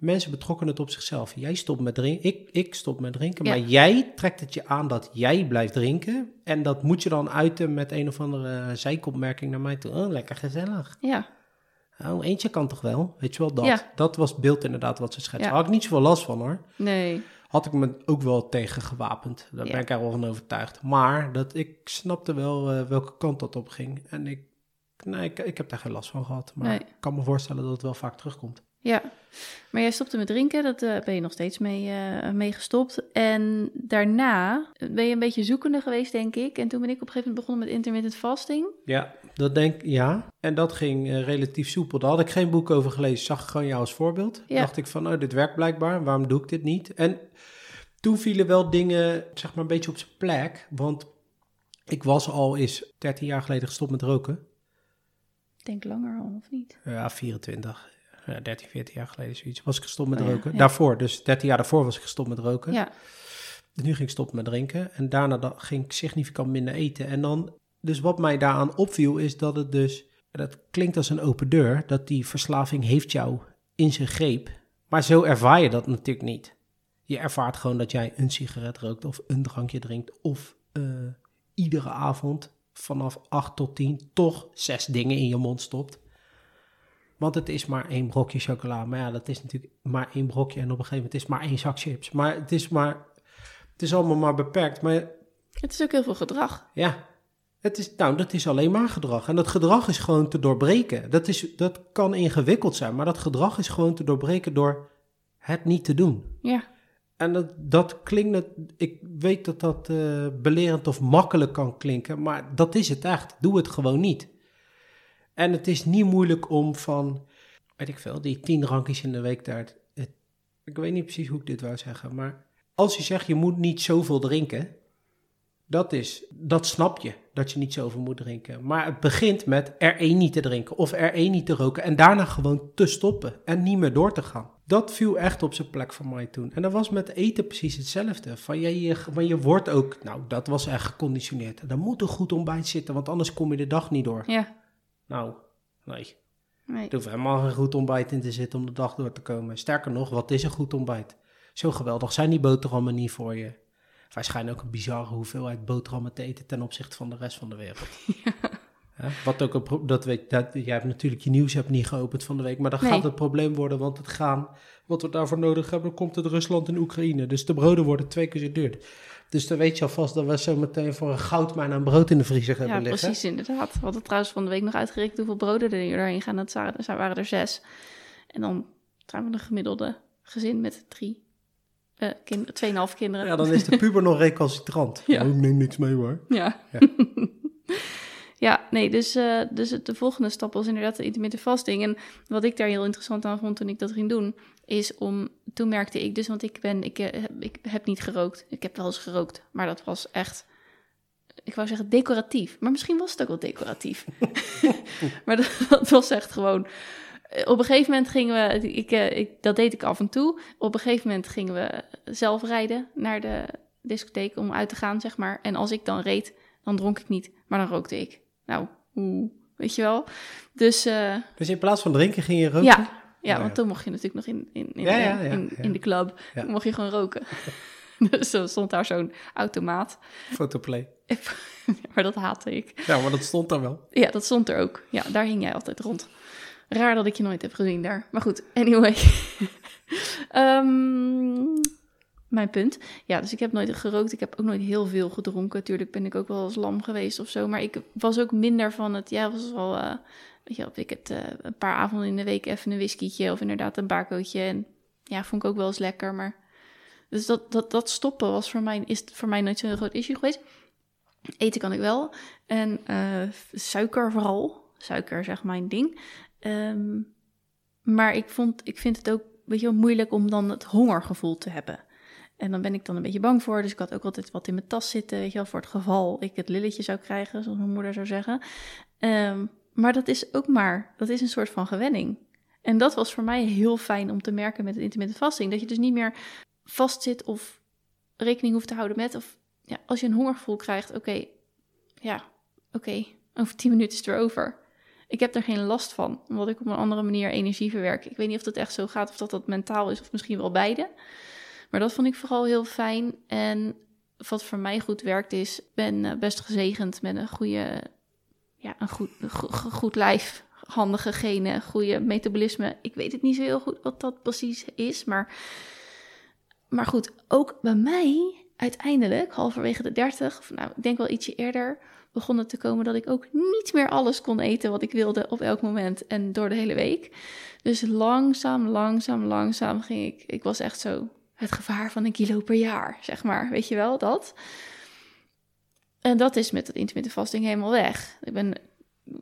mensen betrokken het op zichzelf. Jij stopt met drinken, ik, ik stop met drinken, Ja. maar jij trekt het je aan dat jij blijft drinken. En dat moet je dan uiten met een of andere zijkopmerking naar mij toe. Oh, lekker gezellig. Ja, Oh, eentje kan toch wel? Weet je wel, dat. Ja. Dat was het beeld inderdaad wat ze schetsen. Ja. Had ik niet zoveel last van hoor. nee. Had ik me ook wel tegen gewapend. Daar ben ik er wel van overtuigd. Maar dat, ik snapte wel eh, welke kant dat op ging. En ik, nee, ik, ik heb daar geen last van gehad. Maar Nee. ik kan me voorstellen dat het wel vaak terugkomt. Ja, maar jij stopte met drinken, dat eh, ben je nog steeds mee, eh, mee gestopt. En daarna ben je een beetje zoekende geweest, denk ik. En toen ben ik op een gegeven moment begonnen met intermittent fasting. Ja, dat denk ja. En dat ging eh, relatief soepel. Daar had ik geen boek over gelezen. Zag ik gewoon jou als voorbeeld. Ja. Dacht ik van, oh, dit werkt blijkbaar. Waarom doe ik dit niet? En toen vielen wel dingen, zeg maar, een beetje op zijn plek. Want ik was al eens 13 jaar geleden gestopt met roken. Ik denk langer al, of niet? Ja, 24. Ja, 13, 14 jaar geleden zoiets. Was ik gestopt met Oh roken. ja. Daarvoor, dus 13 jaar daarvoor was ik gestopt met roken. Ja, Dus nu ging ik stoppen met drinken. En daarna da- ging ik significant minder eten. En dan, dus wat mij daaraan opviel, is dat het dus, dat klinkt als een open deur, dat die verslaving heeft jou in zijn greep. Maar zo ervaar je dat natuurlijk niet. Je ervaart gewoon dat jij een sigaret rookt of een drankje drinkt of eh, iedere avond vanaf 8 tot 10 toch zes dingen in je mond stopt. Want het is maar één brokje chocola. Maar ja, dat is natuurlijk maar één brokje. En op een gegeven moment is het maar één zak chips. Maar het is maar... Het is allemaal maar beperkt. Maar Het is ook heel veel gedrag. ja, het is, nou, dat is alleen maar gedrag. En dat gedrag is gewoon te doorbreken. Dat, is, dat kan ingewikkeld zijn. Maar dat gedrag is gewoon te doorbreken door het niet te doen. Ja, En dat, dat klinkt, ik weet dat dat eh, belerend of makkelijk kan klinken, maar dat is het echt. Doe het gewoon niet. En het is niet moeilijk om van, weet ik veel, die tien drankjes in de week daar. ik weet niet precies hoe ik dit wou zeggen, maar als je zegt je moet niet zoveel drinken, dat is, dat snap je, dat je niet zoveel moet drinken. Maar het begint met er één niet te drinken of er één niet te roken en daarna gewoon te stoppen en niet meer door te gaan. Dat viel echt op zijn plek voor mij toen. En dat was met eten precies hetzelfde. Van je, je, je wordt ook, nou dat was echt geconditioneerd. Er moet een goed ontbijt zitten, want anders kom je de dag niet door. ja. Nou, nee. Nee. Er hoeft helemaal geen goed ontbijt in te zitten om de dag door te komen. Sterker nog, wat is een goed ontbijt? Zo geweldig zijn die boterhammen niet voor je. Wij schijnen ook een bizarre hoeveelheid boterhammen te eten ten opzichte van de rest van de wereld. Wat ook een dat weet, dat, jij hebt natuurlijk je nieuws hebt niet geopend van de week, maar Nee. gaat het probleem worden, want het gaan, wat we daarvoor nodig hebben, komt uit Rusland en Oekraïne. Dus de broden worden twee keer zo duur. Dus dan weet je alvast dat we zo meteen voor een goudmijn aan brood in de vriezer hebben Ja, liggen. precies, inderdaad. We hadden trouwens van de week nog uitgerekend hoeveel broden er doorheen gaan. Dat waren, er waren er zes. En dan zijn we een gemiddelde gezin met drie, eh kind, tweeënhalf kinderen. Ja, dan is de puber nog recalcitrant. Ja. Oh, ik neem niks mee hoor. Ja. Ja. Ja, nee, dus, eh, dus de volgende stap was inderdaad de intermittent fasting. En wat ik daar heel interessant aan vond toen ik dat ging doen, is om, toen merkte ik dus, want ik ben, ik, eh, heb- ik heb niet gerookt. Ik heb wel eens gerookt, maar dat was echt, ik wou zeggen decoratief. Maar misschien was het ook wel decoratief. maar dat, dat was echt gewoon, eh, op een gegeven moment gingen we, ik, eh, ik, dat deed ik af en toe. Op een gegeven moment gingen we zelf rijden naar de discotheek om uit te gaan, zeg maar. En als ik dan reed, dan dronk ik niet, maar dan rookte ik. Nou, hoe, weet je wel. Dus uh, Dus in plaats van drinken ging je roken? ja, ja, ja. want toen mocht je natuurlijk nog in, in, in, Ja, in, de club, mocht je gewoon roken. dus er stond daar zo'n automaat. Fotoplay. maar dat haatte ik. Ja, maar dat stond daar wel. Ja, dat stond er ook. Ja, daar hing jij altijd rond. Raar dat ik je nooit heb gezien daar. Maar goed, anyway. Ehm, mijn punt. Ja, dus ik heb nooit gerookt. Ik heb ook nooit heel veel gedronken. Tuurlijk ben ik ook wel eens lam geweest of zo. Maar ik was ook minder van het... Ja, was wel... eh, weet je, ik het eh, een paar avonden in de week even een whiskietje... of inderdaad een bakootje. En ja, vond ik ook wel eens lekker. Maar... Dus dat, dat, dat stoppen was voor mij, is voor mij nooit zo'n groot issue geweest. Eten kan ik wel. En eh, suiker vooral. Suiker is echt mijn ding. Ehm, maar ik, vond, ik vind het ook weet je, wel, moeilijk om dan het hongergevoel te hebben. En dan ben ik dan een beetje bang voor. Dus ik had ook altijd wat in mijn tas zitten. Weet je wel, voor het geval ik het lilletje zou krijgen, zoals mijn moeder zou zeggen. Ehm, maar dat is ook maar, dat is een soort van gewenning. En dat was voor mij heel fijn om te merken met het intermittent fasting. Dat je dus niet meer vastzit of rekening hoeft te houden met. Of ja, als je een hongergevoel krijgt, oké, ja, oké, over tien minuten is het weer over. Ik heb daar geen last van, omdat ik op een andere manier energie verwerk. Ik weet niet of dat echt zo gaat, of dat dat mentaal is, of misschien wel beide. Maar dat vond ik vooral heel fijn. En wat voor mij goed werkt is, ben eh, best gezegend met een goede, ja, een goed, goed lijf, handige genen, goede metabolisme. Ik weet het niet zo heel goed wat dat precies is, maar, maar goed, ook bij mij uiteindelijk, halverwege de 30, of nou, ik denk wel ietsje eerder, begon het te komen dat ik ook niet meer alles kon eten wat ik wilde op elk moment en door de hele week. Dus langzaam, langzaam, langzaam ging ik. Ik was echt zo het gevaar van een kilo per jaar, zeg maar. Weet je wel, dat? En dat is met het intermittent fasting helemaal weg. Ik ben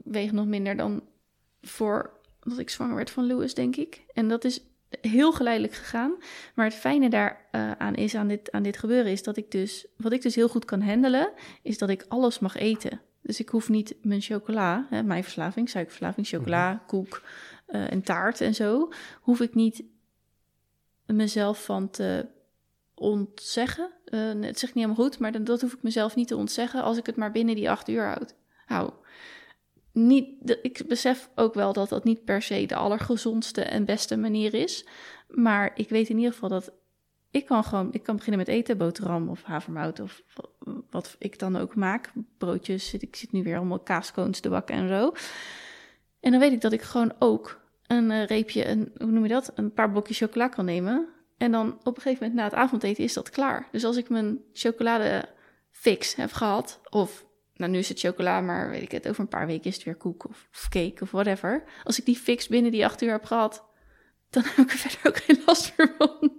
weeg nog minder dan voor dat ik zwanger werd van Louis, denk ik. En dat is heel geleidelijk gegaan. Maar het fijne daar eh, aan is, aan dit, aan dit gebeuren, is dat ik dus... Wat ik dus heel goed kan handelen, is dat ik alles mag eten. Dus ik hoef niet mijn chocola, hè, mijn verslaving, suikerverslaving, chocola, koek eh, en taart en zo... hoef ik niet mezelf van te ontzeggen. Eh, het zegt niet helemaal goed, maar dat hoef ik mezelf niet te ontzeggen... als ik het maar binnen die acht uur houd. hou. Niet, ik besef ook wel dat dat niet per se de allergezondste en beste manier is. Maar ik weet in ieder geval dat Ik kan gewoon, ik kan beginnen met eten, boterham of havermout of wat ik dan ook maak. Broodjes, ik zit nu weer allemaal kaaskoons te bakken en zo. En dan weet ik dat ik gewoon ook een eh, reepje, een, hoe noem je dat? Een paar blokjes chocola kan nemen. En dan op een gegeven moment na het avondeten is dat klaar. Dus als ik mijn chocolade fix heb gehad, of nou nu is het chocola, maar weet ik het, over een paar weken is het weer koek of, of cake of whatever. Als ik die fix binnen die acht uur heb gehad, dan heb ik er verder ook geen last meer van.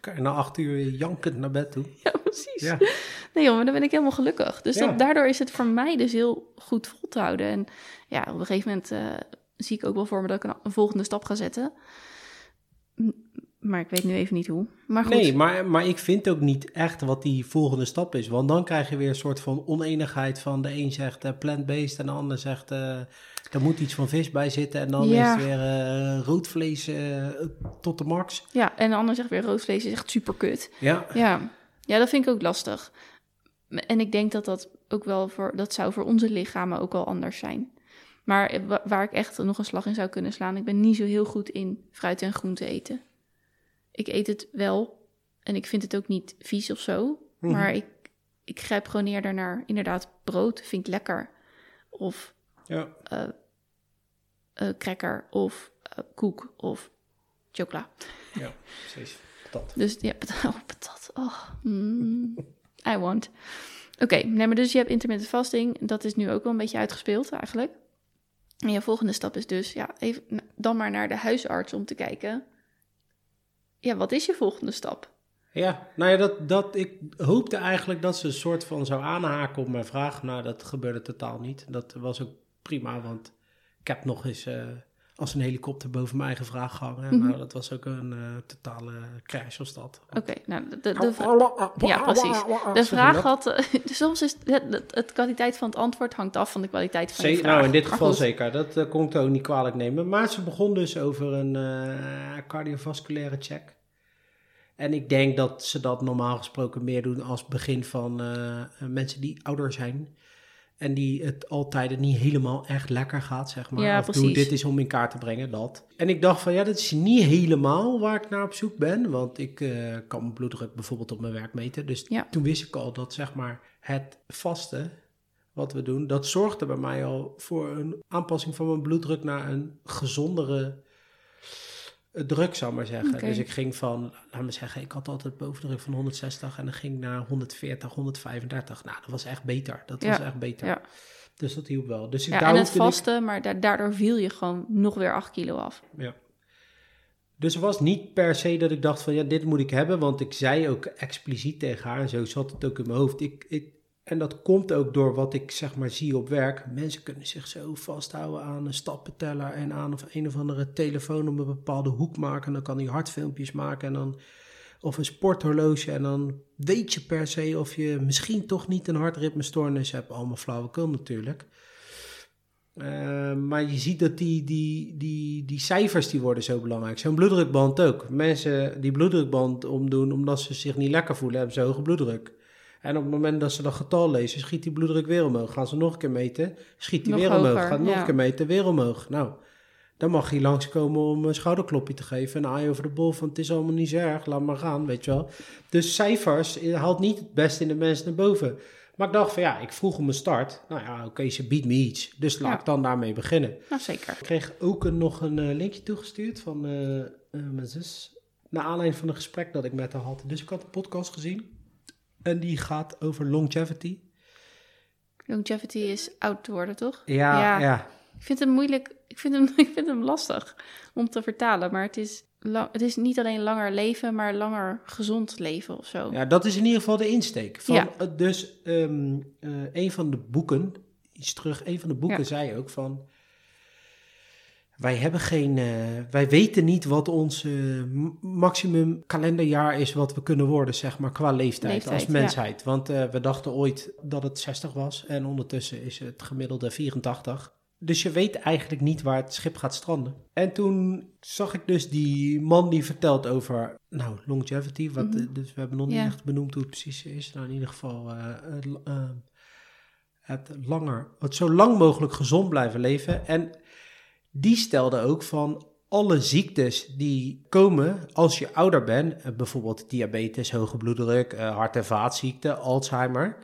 Kan je na acht uur jankend naar bed toe? Ja, precies. Ja. Nee joh, maar dan ben ik helemaal gelukkig. Dus Ja. dat, daardoor is het voor mij dus heel goed vol te houden. En ja, op een gegeven moment eh, zie ik ook wel voor me dat ik een, een volgende stap ga zetten. Maar ik weet nu even niet hoe. Maar goed. Nee, maar, maar ik vind ook niet echt wat die volgende stap is. Want dan krijg je weer een soort van oneenigheid van de een zegt eh, plant-based en de ander zegt eh er moet iets van vis bij zitten. En dan Ja. is het weer eh, rood vlees tot de max. Ja, en de ander zegt weer rood vlees is echt super kut. Ja, Ja. ja, dat vind ik ook lastig. En ik denk dat dat ook wel voor, dat zou voor onze lichamen ook wel anders zijn. Maar wa- waar ik echt nog een slag in zou kunnen slaan, ik ben niet zo heel goed in fruit en groente eten. Ik eet het wel en ik vind het ook niet vies of zo. Mhm. Maar ik, ik grijp gewoon eerder naar inderdaad brood, vind ik lekker. Of ja. eh cracker of eh, koek of chocola. ja precies. Dat. Dus ja, patat. Oh, patat. Oh, mm, I want. Oké, nee, maar dus je hebt intermittent fasting. Dat is nu ook wel een beetje uitgespeeld eigenlijk. En je volgende stap is dus, ja, even, dan maar naar de huisarts om te kijken. Ja, wat is je volgende stap? Ja, nou ja, dat, dat, ik hoopte eigenlijk dat ze een soort van zou aanhaken op mijn vraag. Nou, dat gebeurde totaal niet. Dat was ook prima, want ik heb nog eens eh, als een helikopter boven mijn eigen vraag gehangen. Mhm. Nou, dat was ook een eh, totale crash was dat. Oké, nou, de, de, de, ja, precies. De vraag had, eh, soms is het, kwaliteit van het antwoord hangt af van de kwaliteit van Ze- vraag. nou, in dit geval zeker. Dat eh, kon ik ook niet kwalijk nemen. Maar ze begon dus over een eh, cardiovasculaire check. En ik denk dat ze dat normaal gesproken meer doen als begin van eh, mensen die ouder zijn. En die het altijd niet helemaal echt lekker gaat, zeg maar. Ja, of doe dit is om in kaart te brengen, dat. En ik dacht van, ja, dat is niet helemaal waar ik naar op zoek ben. Want ik eh, kan mijn bloeddruk bijvoorbeeld op mijn werk meten. Dus Ja. toen wist ik al dat, zeg maar, het vasten wat we doen, dat zorgde bij mij al voor een aanpassing van mijn bloeddruk naar een gezondere druk, zou ik maar zeggen. Dus ik ging van, laat me zeggen, ik had altijd bovendruk van 160 en dan ging naar 140, 135. Nou, dat was echt beter. Dat was echt beter. ja. Dus dat hielp wel. Dus ik, Ja, daar en het ik- vasten, maar da- daardoor viel je gewoon nog weer 8 kilo af. ja. Dus het was niet per se dat ik dacht van ja, dit moet ik hebben. Want ik zei ook expliciet tegen haar en zo zat het ook in mijn hoofd. Ik, ik, en dat komt ook door wat ik zeg maar zie op werk. Mensen kunnen zich zo vasthouden aan een stappenteller en aan of een of andere telefoon om een bepaalde hoek maken. En dan kan hij hartfilmpjes maken en dan, of een sporthorloge. En dan weet je per se of je misschien toch niet een hartritmestoornis hebt. Allemaal flauwekul natuurlijk. Eh, maar je ziet dat die, die, die, die cijfers die worden zo belangrijk. Zo'n bloeddrukband ook. Mensen die bloeddrukband omdoen omdat ze zich niet lekker voelen, hebben ze hoge bloeddruk. En op het moment dat ze dat getal lezen, schiet die bloeddruk weer omhoog. Gaan ze nog een keer meten, schiet die Nog weer omhoog. Gaat nog ja. een keer meten, weer omhoog. Nou, dan mag hij langskomen om een schouderklopje te geven. En aai over de bol van het is allemaal niet zo erg, laat maar gaan, weet je wel. Dus cijfers eh, haalt niet het beste in de mensen naar boven. Maar ik dacht van ja, ik vroeg om een start. Nou ja, oké, ze biedt me iets. Dus laat Ja. ik dan daarmee beginnen. Nou, zeker. Ik kreeg ook een, nog een eh, linkje toegestuurd van eh, mijn zus. Naar aanleiding van een gesprek dat ik met haar had. Dus ik had een podcast gezien. En die gaat over longevity. Longevity is oud te worden, toch? Ja, Ja. ja. Ik vind hem moeilijk. Ik vind hem, ik vind hem lastig om te vertalen. Maar het is, lang, het is niet alleen langer leven, maar langer gezond leven of zo. Ja, dat is in ieder geval de insteek. Van, Ja. eh, Dus ehm, eh, een van de boeken, iets terug, een van de boeken Ja. zei ook van... Wij hebben geen, eh, wij weten niet wat ons eh, maximum kalenderjaar is wat we kunnen worden, zeg maar, qua leeftijd, Leeftijd, als ja. mensheid. Want eh, we dachten ooit dat het 60 was en ondertussen is het gemiddelde 84. Dus je weet eigenlijk niet waar het schip gaat stranden. En toen zag ik dus die man die vertelt over, nou, longevity. Wat, Mhm. Dus we hebben nog niet Ja. echt benoemd hoe het precies is. Nou, in ieder geval het langer, het zo lang mogelijk gezond blijven leven. En die stelde ook van, alle ziektes die komen als je ouder bent, eh, bijvoorbeeld diabetes, hoge bloeddruk, eh, hart- en vaatziekten, Alzheimer,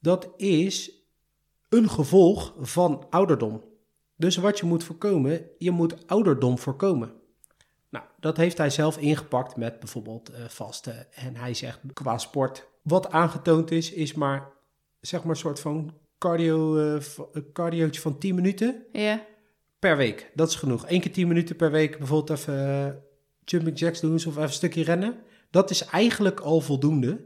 dat is een gevolg van ouderdom. Dus wat je moet voorkomen, je moet ouderdom voorkomen. Nou, dat heeft hij zelf ingepakt met bijvoorbeeld eh, vasten. En hij zegt qua sport, wat aangetoond is, is maar zeg maar een soort van cardio, een cardiootje van 10 minuten Ja. Per week. Dat is genoeg. Eén keer 10 minuten per week bijvoorbeeld even eh, jumping jacks doen of even een stukje rennen. Dat is eigenlijk al voldoende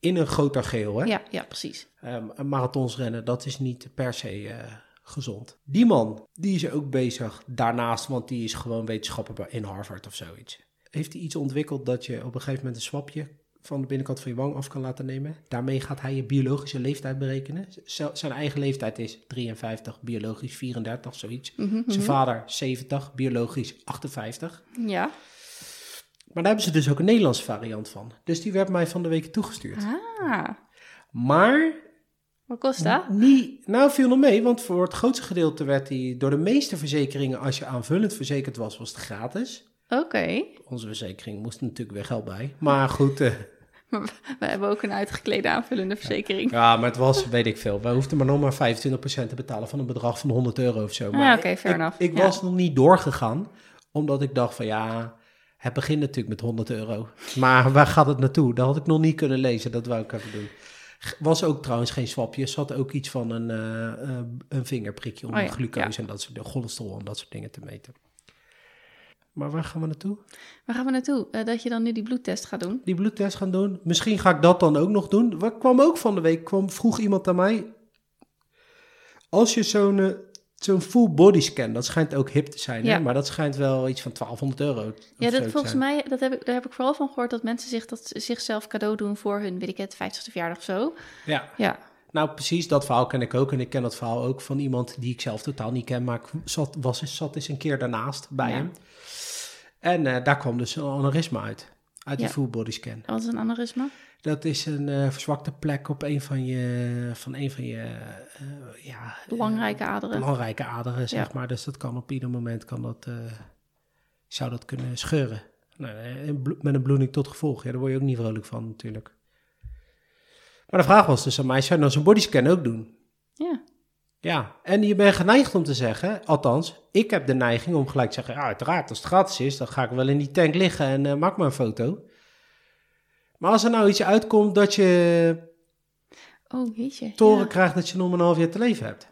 in een groter geheel. Hè? Ja, ja, precies. Een marathons rennen, dat is niet per se eh, gezond. Die man, die is ook bezig daarnaast, want die is gewoon wetenschapper in Harvard of zoiets. Heeft hij iets ontwikkeld dat je op een gegeven moment een swapje van de binnenkant van je wang af kan laten nemen? Daarmee gaat hij je biologische leeftijd berekenen. Z- zijn eigen leeftijd is 53, biologisch 34, zoiets. Mhm, Zijn mhm. vader 70, biologisch 58. Ja. Maar daar hebben ze dus ook een Nederlandse variant van. Dus die werd mij van de week toegestuurd. Ah, Maar wat kost dat? Niet, nou viel nog mee, want voor het grootste gedeelte werd die door de meeste verzekeringen, als je aanvullend verzekerd was, was het gratis. Oké. Onze verzekering moest er natuurlijk weer geld bij. Maar goed, We hebben ook een uitgeklede aanvullende verzekering. ja, maar het was, weet ik veel. We hoefden maar nog maar 25% te betalen van een bedrag van 100 euro of zo. Ah, oké, fair ik, enough. Ik Ja. was nog niet doorgegaan, omdat ik dacht van ja, het begint natuurlijk met 100 euro. Maar waar gaat het naartoe? Dat had ik nog niet kunnen lezen, dat wou ik even doen. Was ook trouwens geen swapje, zat ook iets van een, eh, eh, een vingerprikje om Oh ja, glucose en dat soort cholesterol en dat soort dingen te meten. Maar waar gaan we naartoe? Waar gaan we naartoe? Eh, dat je dan nu die bloedtest gaat doen? Die bloedtest gaan doen. Misschien ga ik dat dan ook nog doen. Wat kwam ook van de week, kwam, vroeg iemand aan mij. Als je zo'n eh, zo'n full body scan, dat schijnt ook hip te zijn, Ja. hè? maar dat schijnt wel iets van 1200 euro. Ja, dat, volgens mij, dat heb ik, daar heb ik vooral van gehoord dat mensen zich dat zichzelf cadeau doen voor hun, weet ik het, 50ste verjaardag of zo. Ja, Ja, nou precies, dat verhaal ken ik ook. En ik ken dat verhaal ook van iemand die ik zelf totaal niet ken, maar ik zat, was, zat eens een keer daarnaast bij Ja. hem. En eh, daar kwam dus een aneurysma uit, uit die full body scan. wat is een aneurysma? Dat is een eh, verzwakte plek op een van je, van een van je eh, ja, Belangrijke aderen. belangrijke aderen, zeg Ja. maar. Dus dat kan op ieder moment kan dat, zou dat kunnen scheuren. Nou, met een bloeding tot gevolg. Ja, daar word je ook niet vrolijk van natuurlijk. Maar de vraag was dus aan mij, zou je nou zo'n bodyscan ook doen? Ja, Ja, en je bent geneigd om te zeggen, althans, ik heb de neiging om gelijk te zeggen, ja, uiteraard, als het gratis is, dan ga ik wel in die tank liggen en eh, maak maar een foto. Maar als er nou iets uitkomt dat je oh jeetje. toren ja. krijgt dat je nog maar een half jaar te leven hebt.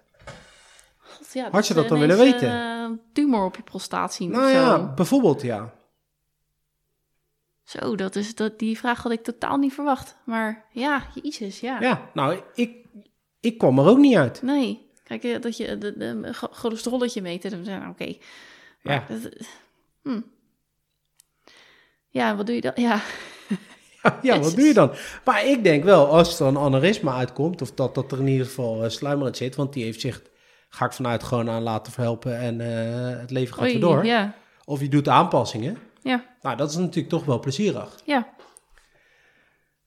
God, ja, Had je dat dan willen weten? eh, tumor op je prostaat zien Nou of ja, zo. bijvoorbeeld ja. Zo, dat is, dat, die vraag had ik totaal niet verwacht. Maar ja, jezus, ja. Ja, nou, ik, ik kwam er ook niet uit. Nee, kijk, eh, dat je de, de, cho- cholesterolletje zeggen we, oké. Ja. Dat- hm. Ja, wat doe je dan? Ja, Ja, wat doe je dan? Maar ik denk wel, als er een aneurysma uitkomt, of dat, dat er in ieder geval uh, sluimerend zit, want die heeft zich, ga ik vanuit, gewoon aan laten verhelpen en eh, het leven gaat Oei, weer door. Ja, Of je doet aanpassingen. Ja, Nou, dat is natuurlijk toch wel plezierig. ja.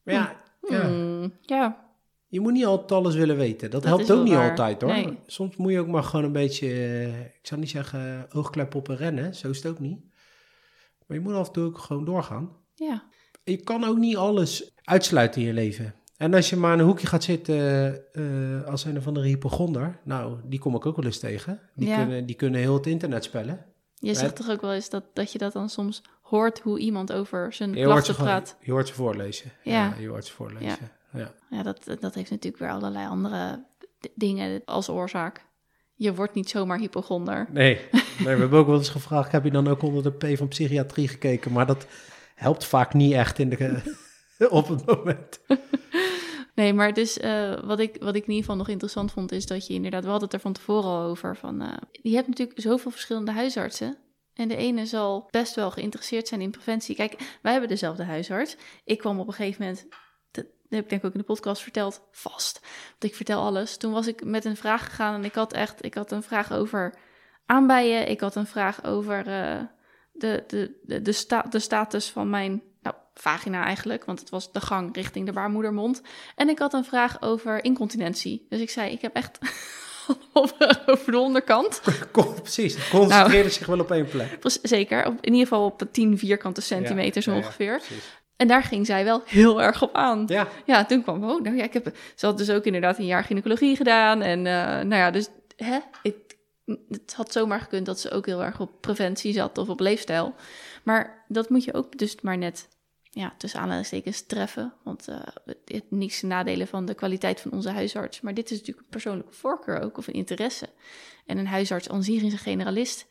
Maar ja, ja, Hmm, ja. je moet niet altijd alles willen weten. Dat, Dat helpt ook niet waar. altijd hoor. Nee. Soms moet je ook maar gewoon een beetje, eh, ik zou niet zeggen oogklep op en rennen, zo is het ook niet. Maar je moet af en toe ook gewoon doorgaan. ja. Je kan ook niet alles uitsluiten in je leven. En als je maar in een hoekje gaat zitten eh, als een of andere hypochonder, nou, die kom ik ook wel eens tegen. Die, Ja. kunnen, die kunnen heel het internet spellen. Je zegt toch ook wel eens dat, dat je dat dan soms hoort hoe iemand over zijn Je klachten gewoon, praat. je hoort ze voorlezen. Ja. je hoort ze voorlezen. Ja. Ja, dat, dat heeft natuurlijk weer allerlei andere dingen als oorzaak. Je wordt niet zomaar hypochonder. Nee. nee, we hebben ook wel eens gevraagd, heb je dan ook onder de P van psychiatrie gekeken? Maar dat helpt vaak niet echt in de, op het moment. Nee, maar dus eh, wat, ik, wat ik in ieder geval nog interessant vond, is dat je inderdaad, we hadden het er van tevoren al over, van eh, je hebt natuurlijk zoveel verschillende huisartsen. En de ene zal best wel geïnteresseerd zijn in preventie. Kijk, wij hebben dezelfde huisarts. Ik kwam op een gegeven moment, dat heb ik denk ik ook in de podcast verteld, vast. Want ik vertel alles. Toen was ik met een vraag gegaan en ik had echt, ik had een vraag over aanbijen. Ik had een vraag over eh, de, de, de, de, de status van mijn nou, vagina eigenlijk, want het was de gang richting de baarmoedermond. En ik had een vraag over incontinentie. Dus ik zei, ik heb echt over de onderkant. Kon- Precies, het concentreerde zich wel op één plek. Zeker, op, in ieder geval op 10 vierkante centimeter zo Ja, ja, ja, ongeveer. precies. En daar ging zij wel heel erg op aan. Ja, Ja, toen kwam, oh, nou ja, ik heb, ze had dus ook inderdaad een jaar gynaecologie gedaan. En eh, nou ja, dus hè, het, het had zomaar gekund dat ze ook heel erg op preventie zat of op leefstijl. Maar dat moet je ook dus maar net, ja, tussen aanhalingstekens treffen. Want eh het, niks te nadelen van de kwaliteit van onze huisarts. Maar dit is natuurlijk een persoonlijke voorkeur ook, of een interesse. En een huisarts aan zich is een generalist.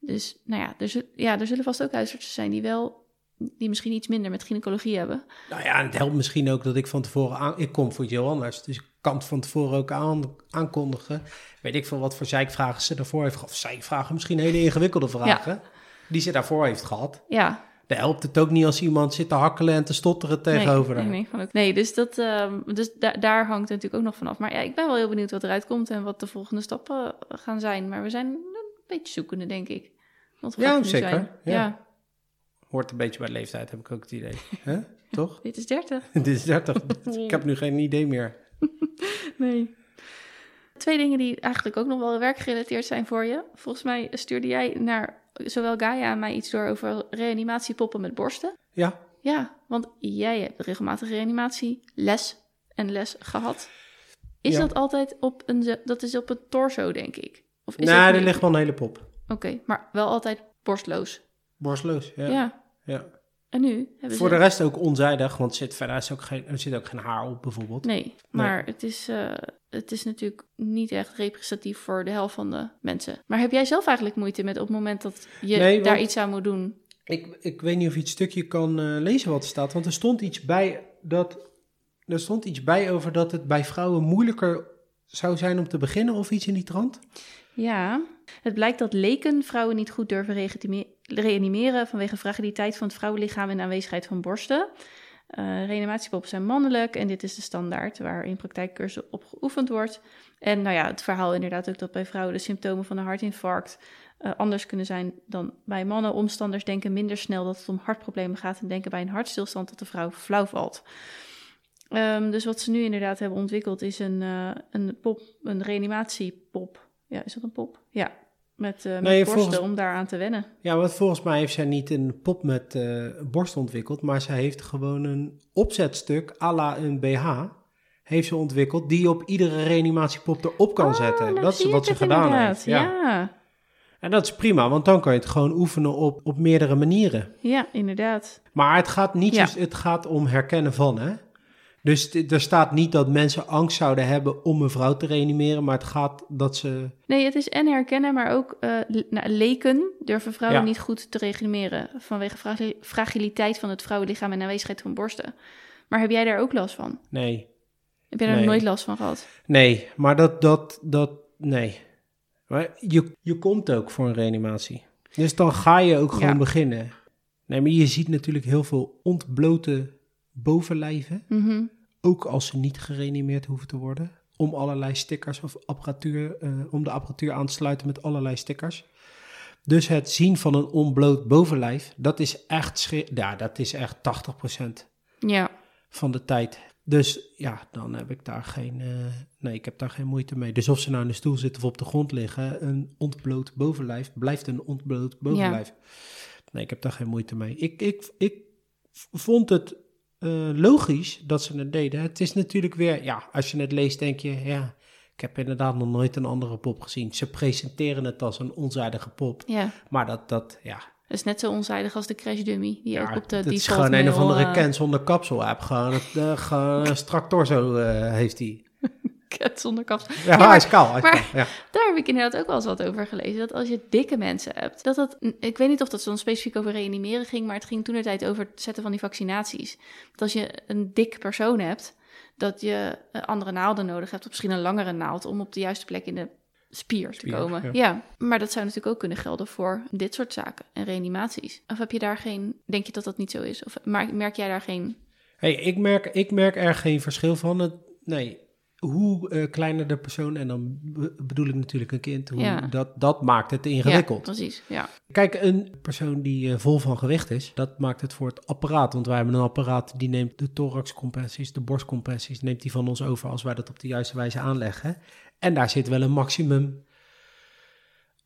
Dus nou ja er, ja, er zullen vast ook huisartsen zijn die wel, die misschien iets minder met gynaecologie hebben. nou ja, en het helpt misschien ook dat ik van tevoren aan... Ik kom voor heel anders, dus ik kan het van tevoren ook aan, aankondigen. Weet ik veel wat voor zeikvragen ze daarvoor heeft gehad. Of zeikvragen, misschien hele ingewikkelde vragen. Die ze daarvoor heeft gehad. Ja, Dan helpt het ook niet als iemand zit te hakkelen en te stotteren tegenover nee, nee, dus, dat, ehm, dus da- daar hangt het natuurlijk ook nog vanaf. Maar ja, ik ben wel heel benieuwd wat eruit komt en wat de volgende stappen gaan zijn. Maar we zijn een beetje zoekende, denk ik. Want hoe Ja, zeker, zijn? ja. ja, Hoort een beetje bij leeftijd, heb ik ook het idee. Toch? dit is 30. Dit is 30. ik heb nu geen idee meer. Nee. Twee dingen die eigenlijk ook nog wel werkgerelateerd zijn voor je. Volgens mij stuurde jij naar zowel Gaia en mij iets door over reanimatiepoppen met borsten. Ja, Ja, want jij hebt regelmatig reanimatieles en les gehad. Is Ja. dat altijd op een, dat is op het torso, denk ik? Of is nee, dat er ligt wel een hele pop. Oké, maar wel altijd borstloos. Borstloos, ja. Ja. ja. En nu hebben Voor ze... de rest ook onzijdig, want zit, verder is ook geen, er zit ook geen haar op bijvoorbeeld. Nee, maar Het, is, eh, het is natuurlijk niet echt representatief voor de helft van de mensen. Maar heb jij zelf eigenlijk moeite met op het moment dat je Nee, daar iets aan moet doen? Ik, ik weet niet of je het stukje kan eh, lezen wat er staat, want er stond iets bij dat er stond iets bij over dat het bij vrouwen moeilijker zou zijn om te beginnen of iets in die trant. Ja, het blijkt dat leken vrouwen niet goed durven reanime- reanimeren vanwege fragiliteit van het vrouwenlichaam en aanwezigheid van borsten. Reanimatiepoppen zijn mannelijk en dit is de standaard waar in praktijkcursus op geoefend wordt. En nou ja, het verhaal inderdaad ook dat bij vrouwen de symptomen van een hartinfarct eh, anders kunnen zijn dan bij mannen. Omstanders denken minder snel dat het om hartproblemen gaat en denken bij een hartstilstand dat de vrouw flauw valt. Ehm, dus wat ze nu inderdaad hebben ontwikkeld is een, eh, een pop, een reanimatiepop. Ja, is dat een pop? Ja, met, met Nee, borsten volgens- om daaraan te wennen. Ja, want volgens mij heeft zij niet een pop met eh, borst ontwikkeld, maar zij heeft gewoon een opzetstuk à la een BH heeft ze ontwikkeld die je op iedere reanimatiepop erop kan zetten. nou dat is wat ze gedaan inderdaad. heeft. Ja. Ja. En dat is prima, want dan kan je het gewoon oefenen op, op meerdere manieren. ja, inderdaad. Maar het gaat niet Ja. het gaat om herkennen van, hè? Dus er staat niet dat mensen angst zouden hebben om een vrouw te reanimeren, maar het gaat dat ze. Nee, het is en herkennen, maar ook nou, leken durven vrouwen Ja. niet goed te reanimeren vanwege fragi- fragiliteit van het vrouwenlichaam en aanwezigheid van borsten. Maar heb jij daar ook last van? Nee, Heb jij daar Nee. nooit last van gehad? nee, maar dat, dat, dat, nee. Maar je, je komt ook voor een reanimatie. Dus dan ga je ook gewoon Ja. beginnen. Nee, maar je ziet natuurlijk heel veel ontblote bovenlijven. Mhm. Ook als ze niet gereanimeerd hoeven te worden. Om allerlei stickers of apparatuur, eh, om de apparatuur aan te sluiten met allerlei stickers. Dus het zien van een onbloot bovenlijf, dat is echt, ja, dat is echt 80% Ja, van de tijd. Dus ja, dan heb ik daar geen, eh, nee, ik heb daar geen moeite mee. Dus of ze nou in de stoel zitten of op de grond liggen, een ontbloot bovenlijf blijft een ontbloot bovenlijf. Nee, ik heb daar geen moeite mee. Ik, ik, ik vond het logisch dat ze het deden. Het is natuurlijk weer, ja, als je het leest denk je, ja, ik heb inderdaad nog nooit een andere pop gezien. Ze presenteren het als een onzijdige pop, ja. maar dat, dat ja, Dat is net zo onzijdig als de Crash Dummy, die ja ook op de dat is gewoon een of andere eh, Ken zonder kapsel app. Gewoon, het, eh, gewoon strak torso eh, heeft hij. Cat zonder kapsel. Ja, maar- hij is kaal. Hij is maar- kaal, ja. Daar heb ik inderdaad ook wel eens wat over gelezen. Dat als je dikke mensen hebt, dat dat. Ik weet niet of dat dan specifiek over reanimeren ging, maar het ging toen de tijd over het zetten van die vaccinaties. Dat als je een dik persoon hebt, dat je andere naalden nodig hebt, of misschien een langere naald, om op de juiste plek in de spier, Spier, te komen. ja. Ja. maar dat zou natuurlijk ook kunnen gelden voor dit soort zaken en reanimaties. Of heb je daar geen. Denk je dat dat niet zo is? Of merk jij daar geen. Hey, ik, merk, ik merk er geen verschil van. Het, nee, hoe eh, kleiner de persoon, en dan be- bedoel ik natuurlijk een kind, hoe, Ja. dat, dat maakt het Ja, ingewikkeld. precies. Ja. Kijk, een persoon die eh, vol van gewicht is, dat maakt het voor het apparaat. Want wij hebben een apparaat die neemt de thoraxcompressies, de borstcompressies, neemt die van ons over als wij dat op de juiste wijze aanleggen. En daar zit wel een maximum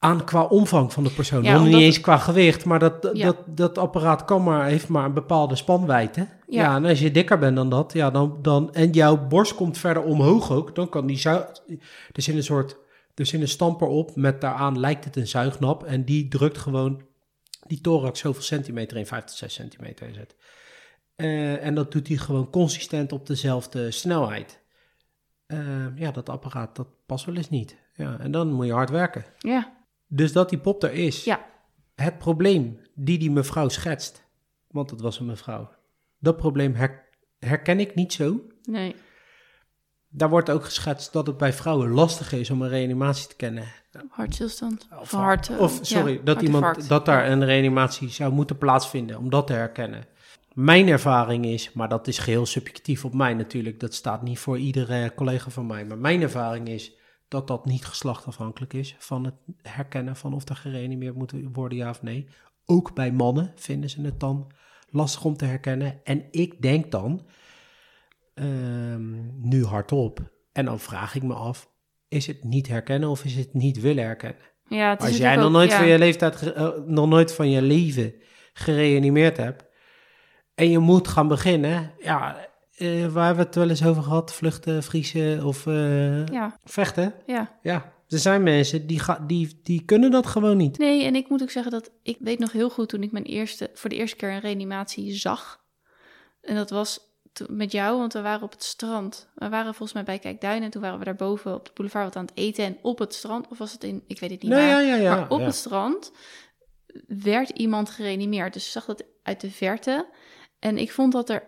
aan qua omvang van de persoon. Ja, niet eens qua gewicht, maar dat, Ja. dat, dat apparaat kan maar, heeft maar een bepaalde spanwijdte. Ja. Ja. en als je dikker bent dan dat, ja, dan, dan, en jouw borst komt verder omhoog ook, dan kan die zuig... Er zit een soort, er zit een stamper op, met daaraan lijkt het een zuignap. En die drukt gewoon die thorax zoveel centimeter in, 5 tot 6 centimeter is het. Eh, en dat doet hij gewoon consistent op dezelfde snelheid. Eh, ja, dat apparaat, dat past wel eens niet. Ja, en dan moet je hard werken. Ja, Dus dat die pop er is. Ja. Het probleem die die mevrouw schetst, want het was een mevrouw. Dat probleem her- herken ik niet zo. nee. Daar wordt ook geschetst dat het bij vrouwen lastig is om een reanimatie te kennen. Hartstilstand. Of, hart. of sorry, ja, dat iemand dat daar een reanimatie zou moeten plaatsvinden om dat te herkennen. Mijn ervaring is, maar dat is geheel subjectief op mij natuurlijk, dat staat niet voor iedere collega van mij, maar mijn ervaring is dat dat niet geslachtafhankelijk is van het herkennen van of er gereanimeerd moet worden ja of nee. Ook bij mannen vinden ze het dan lastig om te herkennen. En ik denk dan, ehm, nu hardop, en dan vraag ik me af, is het niet herkennen of is het niet willen herkennen? Ja, Als jij nog ook- nooit, ja. van je leeftijd, eh, nog nooit van je leven gereanimeerd hebt en je moet gaan beginnen, ja, eh, waar hebben we het wel eens over gehad? Vluchten, vriezen of eh, Ja, vechten? ja. Ja, er zijn mensen die, ga, die, die kunnen dat gewoon niet. Nee, en ik moet ook zeggen dat ik weet nog heel goed toen ik mijn eerste, voor de eerste keer een reanimatie zag. En dat was met jou, want we waren op het strand. We waren volgens mij bij Kijkduin en toen waren we daarboven op de boulevard wat aan het eten. En op het strand, of was het in, ik weet het niet Nee, waar. ja, ja, ja. maar op het strand werd iemand gereanimeerd. Dus ik zag dat uit de verte. En ik vond dat er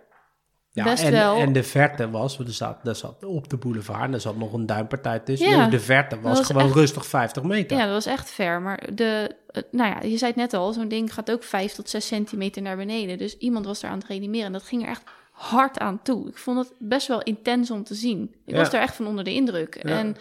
Ja, best en, wel... en de verte was, er zat, er zat op de boulevard en er zat nog een duimpartij tussen. Ja, de verte was, was gewoon echt- rustig 50 meter. Ja, dat was echt ver. Maar de, eh, nou ja, je zei het net al, zo'n ding gaat ook 5 tot 6 centimeter naar beneden. Dus iemand was daar aan het reanimeren en dat ging er echt hard aan toe. Ik vond het best wel intens om te zien. Ik Ja. was er echt van onder de indruk. Ja. En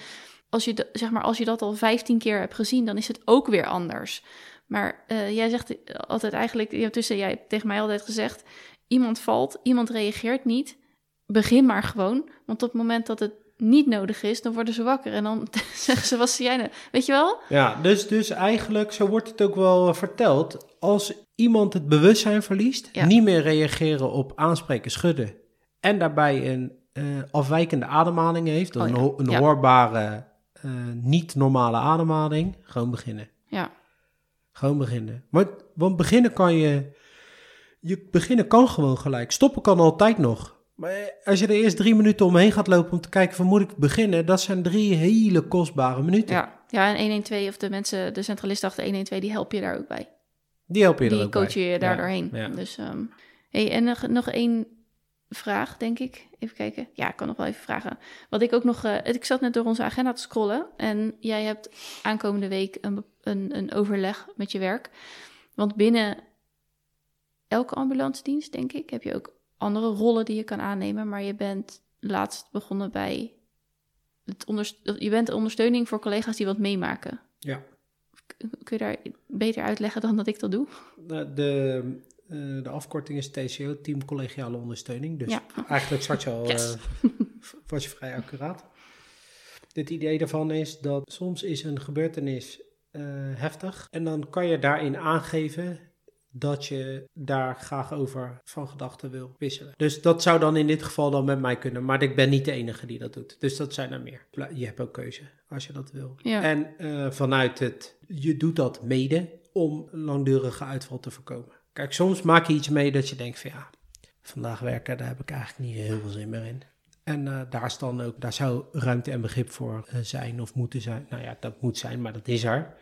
als je, zeg maar, als je dat al 15 keer hebt gezien, dan is het ook weer anders. Maar eh, jij zegt altijd eigenlijk, tussen, jij hebt tegen mij altijd gezegd, iemand valt, iemand reageert niet. Begin maar gewoon, want op het moment dat het niet nodig is, dan worden ze wakker en dan zeggen ze, zie jij nou? Weet je wel? Ja, dus, dus eigenlijk, zo wordt het ook wel eh, verteld, als iemand het bewustzijn verliest, Ja. niet meer reageren op aanspreken, schudden, en daarbij een eh, afwijkende ademhaling heeft, Oh een, ja. ho- een Ja. hoorbare, eh, niet normale ademhaling, gewoon beginnen. Ja, Gewoon beginnen. Maar, want beginnen kan je, je, beginnen kan gewoon gelijk, stoppen kan altijd nog. Maar als je er eerst drie minuten omheen gaat lopen om te kijken van moet ik beginnen, dat zijn drie hele kostbare minuten. ja. ja, en 112 of de mensen, de centralisten achter 112, die helpen je daar ook bij. Die helpen je er Die ook bij. coachen je daar Ja, doorheen. ja. Dus, ehm, hey, en nog, nog één vraag, denk ik. Even kijken. Ja, ik kan nog wel even vragen. Wat ik ook nog... eh, ik zat net door onze agenda te scrollen. En jij hebt aankomende week een, een, een overleg met je werk. Want binnen elke ambulance dienst, denk ik, heb je ook andere rollen die je kan aannemen. Maar je bent laatst begonnen bij... Het je bent ondersteuning voor collega's die wat meemaken. Ja. Kun je daar beter uitleggen dan dat ik dat doe? De, de, eh, de afkorting is TCO, Team Collegiale Ondersteuning. Dus Ja. eigenlijk zat je al, Yes. eh, was je vrij accuraat. Het idee daarvan is dat soms is een gebeurtenis eh, heftig. En dan kan je daarin aangeven dat je daar graag over van gedachten wil wisselen. Dus dat zou dan in dit geval dan met mij kunnen. Maar ik ben niet de enige die dat doet. Dus dat zijn er meer. Je hebt ook keuze als je dat wil. Ja. En eh, vanuit het, je doet dat mede om langdurige uitval te voorkomen. Kijk, soms maak je iets mee dat je denkt van ja, vandaag werken, daar heb ik eigenlijk niet heel veel zin meer in. En eh, daar, is dan ook, daar zou ruimte en begrip voor eh, zijn of moeten zijn. Nou ja, dat moet zijn, maar dat is er.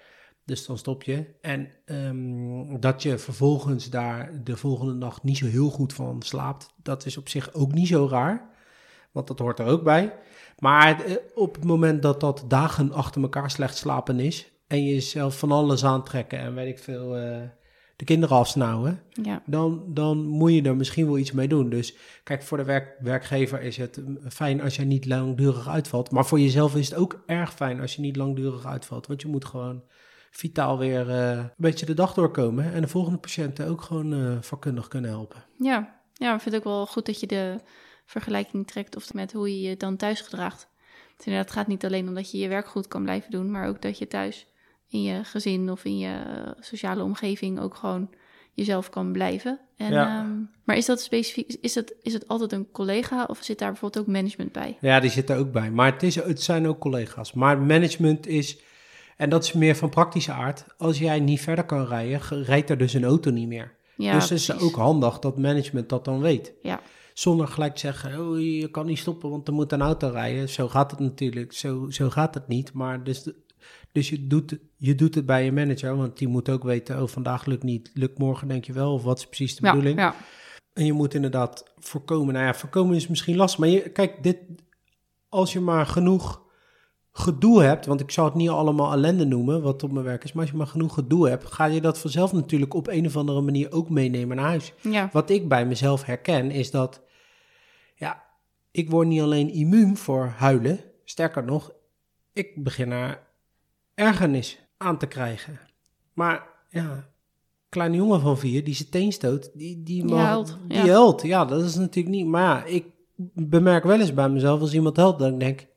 Dus dan stop je. En ehm, dat je vervolgens daar de volgende nacht niet zo heel goed van slaapt, dat is op zich ook niet zo raar. Want dat hoort er ook bij. Maar eh, op het moment dat dat dagen achter elkaar slecht slapen is. en je jezelf van alles aantrekken en weet ik veel. eh, de kinderen afsnauwen. Ja. Dan, dan moet je er misschien wel iets mee doen. Dus kijk, voor de werk, werkgever is het mm, fijn als je niet langdurig uitvalt. Maar voor jezelf is het ook erg fijn als je niet langdurig uitvalt. Want je moet gewoon vitaal weer eh, een beetje de dag doorkomen. En de volgende patiënten ook gewoon eh, vakkundig kunnen helpen. Ja, ja, ik vind het ook wel goed dat je de vergelijking trekt of met hoe je je dan thuis gedraagt. Het, inderdaad, het gaat niet alleen om dat je je werk goed kan blijven doen, maar ook dat je thuis in je gezin of in je eh, sociale omgeving ook gewoon jezelf kan blijven. En, Ja. ehm, maar is dat specifiek, is het, is het altijd een collega of zit daar bijvoorbeeld ook management bij? Ja, die zit er ook bij. Maar het, is, het zijn ook collega's. Maar management is, en dat is meer van praktische aard. Als jij niet verder kan rijden, rijdt er dus een auto niet meer. Ja, dus het is ook handig dat management dat dan weet. Ja, Zonder gelijk te zeggen, oh, je kan niet stoppen, want er moet een auto rijden. Zo gaat het natuurlijk, zo, zo gaat het niet. Maar dus, dus je, doet, je doet het bij je manager, want die moet ook weten, oh, vandaag lukt niet, lukt morgen denk je wel, of wat is precies de ja, bedoeling. ja. En je moet inderdaad voorkomen. Nou ja, voorkomen is misschien lastig. Maar je, kijk, dit, als je maar genoeg gedoe hebt, want ik zou het niet allemaal ellende noemen, wat op mijn werk is, maar als je maar genoeg gedoe hebt, ga je dat vanzelf natuurlijk op een of andere manier ook meenemen naar huis. ja. Wat ik bij mezelf herken, is dat, ja, ik word niet alleen immuun voor huilen, sterker nog, ik begin er ergernis aan te krijgen. Maar ja, kleine jongen van vier, die zijn teen stoot, die, die, Die huilt, Die ja. huilt, ja, dat is natuurlijk niet... Maar ja, ik bemerk wel eens bij mezelf als iemand helpt, dat ik denk...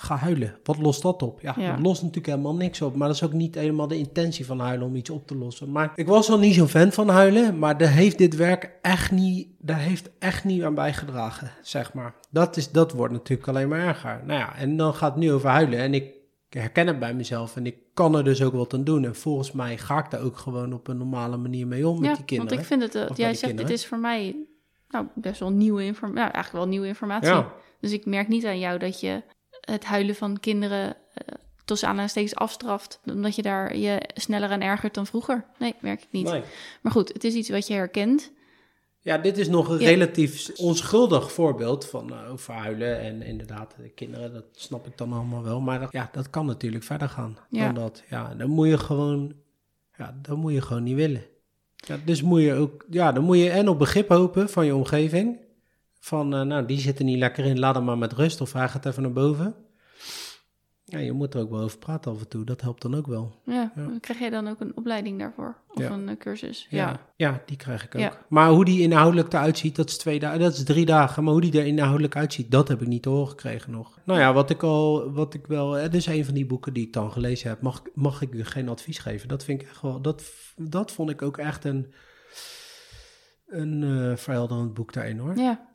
Ga huilen. Wat lost dat op? Ja, Ja. dat lost natuurlijk helemaal niks op. Maar dat is ook niet helemaal de intentie van huilen om iets op te lossen. Maar ik was al niet zo'n fan van huilen. Maar daar heeft dit werk echt niet, daar heeft echt niet aan bijgedragen, zeg maar. Dat, is, dat wordt natuurlijk alleen maar erger. Nou ja, en dan gaat het nu over huilen. En ik herken het bij mezelf. En ik kan er dus ook wat aan doen. En volgens mij ga ik daar ook gewoon op een normale manier mee om met ja die kinderen. want ik vind het, eh, wat bij jij zegt, dit is voor mij nou, best wel nieuwe informatie. Nou, eigenlijk wel nieuwe informatie. Ja. Dus ik merk niet aan jou dat je het huilen van kinderen eh tussen aanhalingstekens afstraft. Omdat je daar je sneller aan ergert dan vroeger. Nee, merk ik niet. Nee. Maar goed, het is iets wat je herkent. Ja, dit is nog een Ja. relatief onschuldig voorbeeld van eh, over huilen. En inderdaad, de kinderen, dat snap ik dan allemaal wel. Maar dat, ja, dat kan natuurlijk verder gaan Ja. dan dat. Ja, dan moet je gewoon, ja, dan moet je gewoon niet willen. Ja, dus moet je ook, ja, dan moet je en op begrip hopen van je omgeving. Van, eh, nou, die zitten niet lekker in, laat hem maar met rust. Of hij gaat even naar boven. Ja, je moet er ook wel over praten af en toe. Dat helpt dan ook wel. Ja, Ja. krijg jij dan ook een opleiding daarvoor? Of Ja. een eh, cursus? Ja, Ja. ja. die krijg ik ook. Maar hoe die inhoudelijk eruit ziet, dat is, twee dagen, dat is drie dagen. Maar hoe die er inhoudelijk uitziet, dat heb ik niet te horen gekregen nog. Nou ja, wat ik al, wat ik wel, het is een van die boeken die ik dan gelezen heb. Mag, mag ik u geen advies geven? Dat vind ik echt wel, dat, dat vond ik ook echt een, een eh verhelderend boek daarin hoor. ja.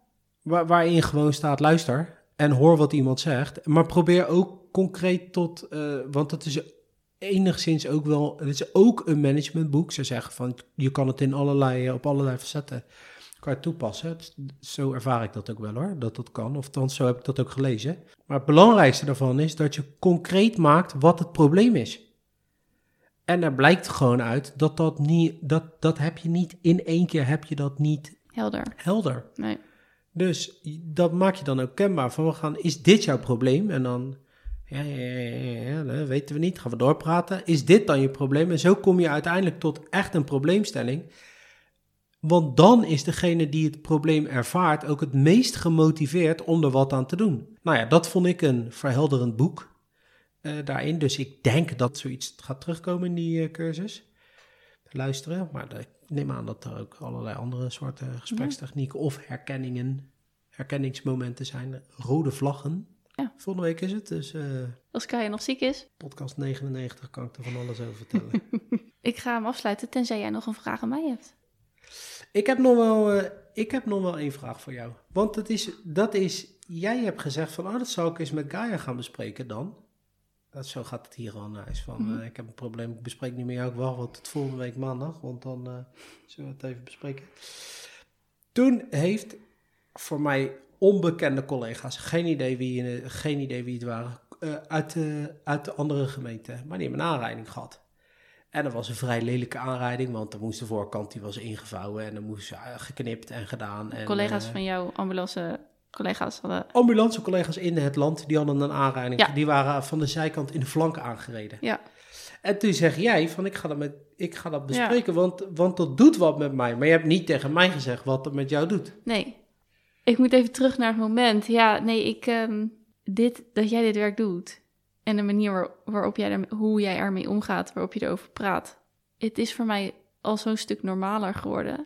Waar, waarin gewoon staat, luister en hoor wat iemand zegt. Maar probeer ook concreet tot, eh, want het is enigszins ook wel, het is ook een managementboek. Ze zeggen van, je kan het in allerlei, op allerlei facetten kan toepassen. Zo ervaar ik dat ook wel hoor, dat dat kan. Of althans, zo heb ik dat ook gelezen. Maar het belangrijkste daarvan is dat je concreet maakt wat het probleem is. En er blijkt gewoon uit dat dat niet, dat, dat heb je niet in één keer, heb je dat niet Helder. helder. Nee. Dus dat maak je dan ook kenbaar. Van we gaan, is dit jouw probleem? En dan, ja, ja, ja, dat weten we niet. Gaan we doorpraten? Is dit dan je probleem? En zo kom je uiteindelijk tot echt een probleemstelling. Want dan is degene die het probleem ervaart ook het meest gemotiveerd om er wat aan te doen. Nou ja, dat vond ik een verhelderend boek eh, daarin. Dus ik denk dat zoiets gaat terugkomen in die eh, cursus. Luisteren, maar ik neem aan dat er ook allerlei andere soorten gesprekstechnieken of herkenningen, herkenningsmomenten zijn. Rode vlaggen. Ja. Volgende week is het, dus eh, Als Kaya nog ziek is, podcast 99 kan ik er van alles over vertellen. ik ga hem afsluiten, tenzij jij nog een vraag aan mij hebt. Ik heb nog wel, eh, ik heb nog wel één vraag voor jou. Want het is, dat is, jij hebt gezegd van, oh, dat zou ik eens met Gaia gaan bespreken dan. Dat, zo gaat het hier al naar huis van, Mhm. eh, ik heb een probleem, ik bespreek niet met jou, ik wacht wat tot volgende week maandag, want dan eh, zullen we het even bespreken. Toen heeft voor mij onbekende collega's, geen idee wie, eh, geen idee wie het waren, uit, de, uit de andere gemeente, maar die hebben een aanrijding gehad. En dat was een vrij lelijke aanrijding, want dan moest de voorkant die was ingevouwen en dan moest geknipt en gedaan. En, collega's van jouw ambulance collega's hadden... Ambulancecollega's in het land, die hadden een aanrijding. Ja. Die waren van de zijkant in de flank aangereden. Ja, En toen zeg jij van ik ga dat, met, ik ga dat bespreken, want, want dat doet wat met mij. Maar je hebt niet tegen mij gezegd wat het met jou doet. nee. Ik moet even terug naar het moment. Ja, nee, ik... ehm, dit, dat jij dit werk doet en de manier waar- waarop jij er, hoe jij ermee omgaat, waarop je erover praat. Het is voor mij al zo'n stuk normaler geworden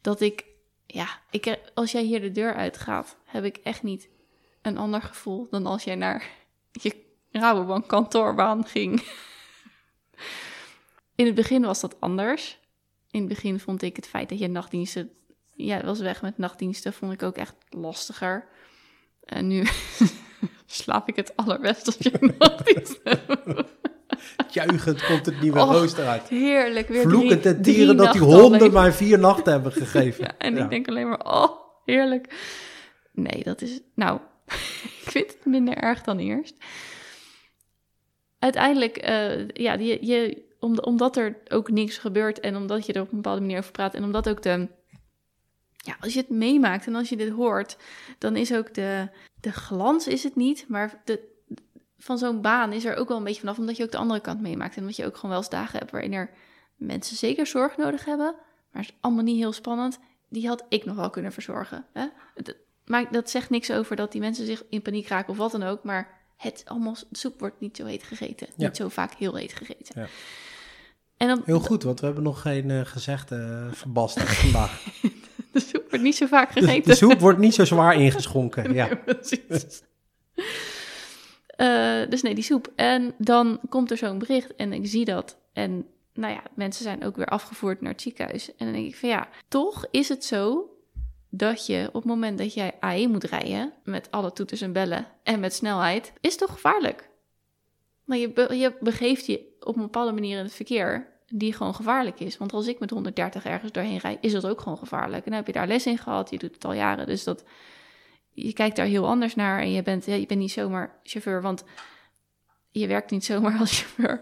dat ik, ja, ik, als jij hier de deur uitgaat, heb ik echt niet een ander gevoel dan als jij naar je Rabobank kantoorbaan ging. In het begin was dat anders. In het begin vond ik het feit dat je nachtdiensten... Ja, was weg met nachtdiensten, vond ik ook echt lastiger. En nu slaap ik het allerbest als je nachtdienst hebt. Juichend komt het nieuwe rooster uit. Heerlijk, weer Vloekend en drie tieren dat die honden mij vier nachten hebben gegeven. Ja, en Ja. ik denk alleen maar, oh, heerlijk. Nee, dat is, nou, ik vind het minder erg dan eerst. Uiteindelijk, eh, ja, je, je, om, omdat er ook niks gebeurt en omdat je er op een bepaalde manier over praat en omdat ook de, ja, als je het meemaakt en als je dit hoort, dan is ook de, de glans is het niet, maar de, van zo'n baan is er ook wel een beetje vanaf, omdat je ook de andere kant meemaakt en omdat je ook gewoon wel eens dagen hebt waarin er mensen zeker zorg nodig hebben, maar het is allemaal niet heel spannend. Die had ik nog wel kunnen verzorgen. Hè? Maar dat zegt niks over dat die mensen zich in paniek raken of wat dan ook. Maar het allemaal, soep wordt niet zo heet gegeten. Ja. Niet zo vaak heel heet gegeten. Ja. En dan, Heel goed, want we hebben nog geen eh, gezegde uh, verbasterd vandaag. de soep wordt niet zo vaak gegeten. de soep wordt niet zo zwaar ingeschonken. Ja. Precies. Eh, dus nee, die soep. En dan komt er zo'n bericht en ik zie dat. En nou ja, mensen zijn ook weer afgevoerd naar het ziekenhuis. En dan denk ik van ja, toch is het zo dat je op het moment dat jij A1 moet rijden... met alle toeters en bellen en met snelheid, is toch gevaarlijk? Maar je, je begeeft je op een bepaalde manier in het verkeer die gewoon gevaarlijk is. Want als ik met 130 ergens doorheen rijd, is dat ook gewoon gevaarlijk. En dan heb je daar les in gehad, je doet het al jaren. Dus dat, je kijkt daar heel anders naar en je bent, je bent niet zomaar chauffeur, want je werkt niet zomaar als chauffeur,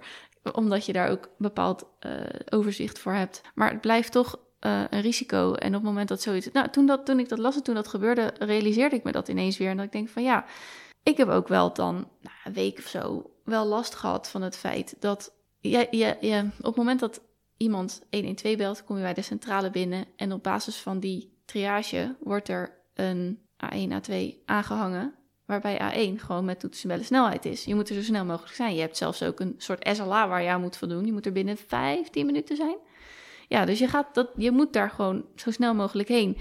omdat je daar ook bepaald eh, overzicht voor hebt. Maar het blijft toch eh, een risico. En op het moment dat zoiets. Nou, toen, dat, toen ik dat las en toen dat gebeurde, realiseerde ik me dat ineens weer. En dat ik denk van ja, ik heb ook wel dan nou, een week of zo wel last gehad van het feit dat je, je, op het moment dat iemand 112 belt, kom je bij de centrale binnen. En op basis van die triage wordt er een A1, A2 aangehangen. Waarbij A1 gewoon met toetsen bellen snelheid is. Je moet er zo snel mogelijk zijn. Je hebt zelfs ook een soort SLA waar je aan moet voldoen. Je moet er binnen 15 minuten zijn. Ja, dus je, gaat dat, je moet daar gewoon zo snel mogelijk heen.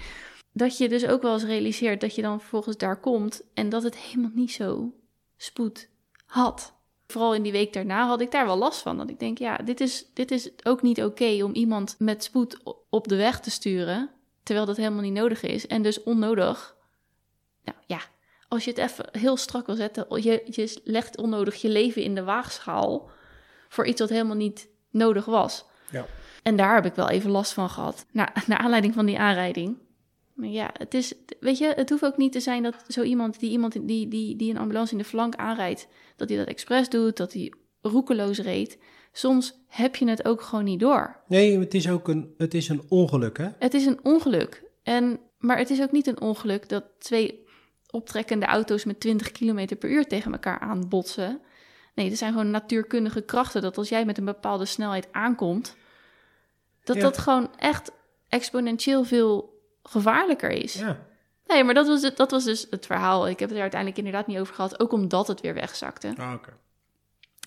Dat je dus ook wel eens realiseert dat je dan vervolgens daar komt en dat het helemaal niet zo spoed had. Vooral in die week daarna had ik daar wel last van. Dat ik denk, ja, dit is, dit is ook niet oké om iemand met spoed op de weg te sturen. Terwijl dat helemaal niet nodig is. En dus onnodig. Nou ja, als je het even heel strak wil zetten. Je, je legt onnodig je leven in de waagschaal. Voor iets wat helemaal niet nodig was. Ja. En daar heb ik wel even last van gehad. Naar, naar aanleiding van die aanrijding. Maar ja, het is, weet je, het hoeft ook niet te zijn dat zo iemand die iemand die, die, die een ambulance in de flank aanrijdt, dat hij dat expres doet, dat hij roekeloos reed. Soms heb je het ook gewoon niet door. Nee, het is ook een, het is een ongeluk, hè? Het is een ongeluk. En, maar het is ook niet een ongeluk dat twee optrekkende auto's met 20 km per uur tegen elkaar aanbotsen. Nee, er zijn gewoon natuurkundige krachten dat als jij met een bepaalde snelheid aankomt, dat Ja. dat gewoon echt exponentieel veel gevaarlijker is. Ja. Nee, maar dat was, het, dat was dus het verhaal. Ik heb het er uiteindelijk inderdaad niet over gehad, ook omdat het weer wegzakte. Ah, oké.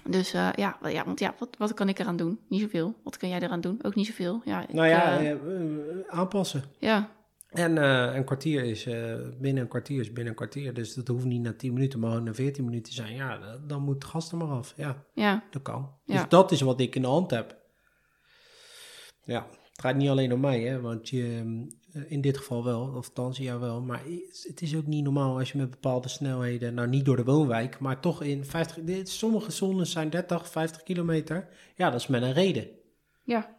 Dus eh, ja, ja, want ja, wat, wat kan ik eraan doen? Niet zoveel. Wat kan jij eraan doen? Ook niet zoveel. Ja, ik, Nou ja, eh, eh, aanpassen. ja, En eh, een kwartier is binnen een kwartier is binnen een kwartier. Dus dat hoeft niet na 10 minuten, maar na 14 minuten te zijn. Ja, dan- moet het gas er maar af. Ja, ja, dat kan. Ja. Dus dat is wat ik in de hand heb. Ja, het gaat niet alleen om mij, hè, want je, eh, in dit geval wel, of althans ja wel. Maar het is ook niet normaal als je met bepaalde snelheden, nou niet door de woonwijk, maar toch in 50, dit, sommige zones zijn 30, 50 kilometer. Ja, dat is met een reden. ja.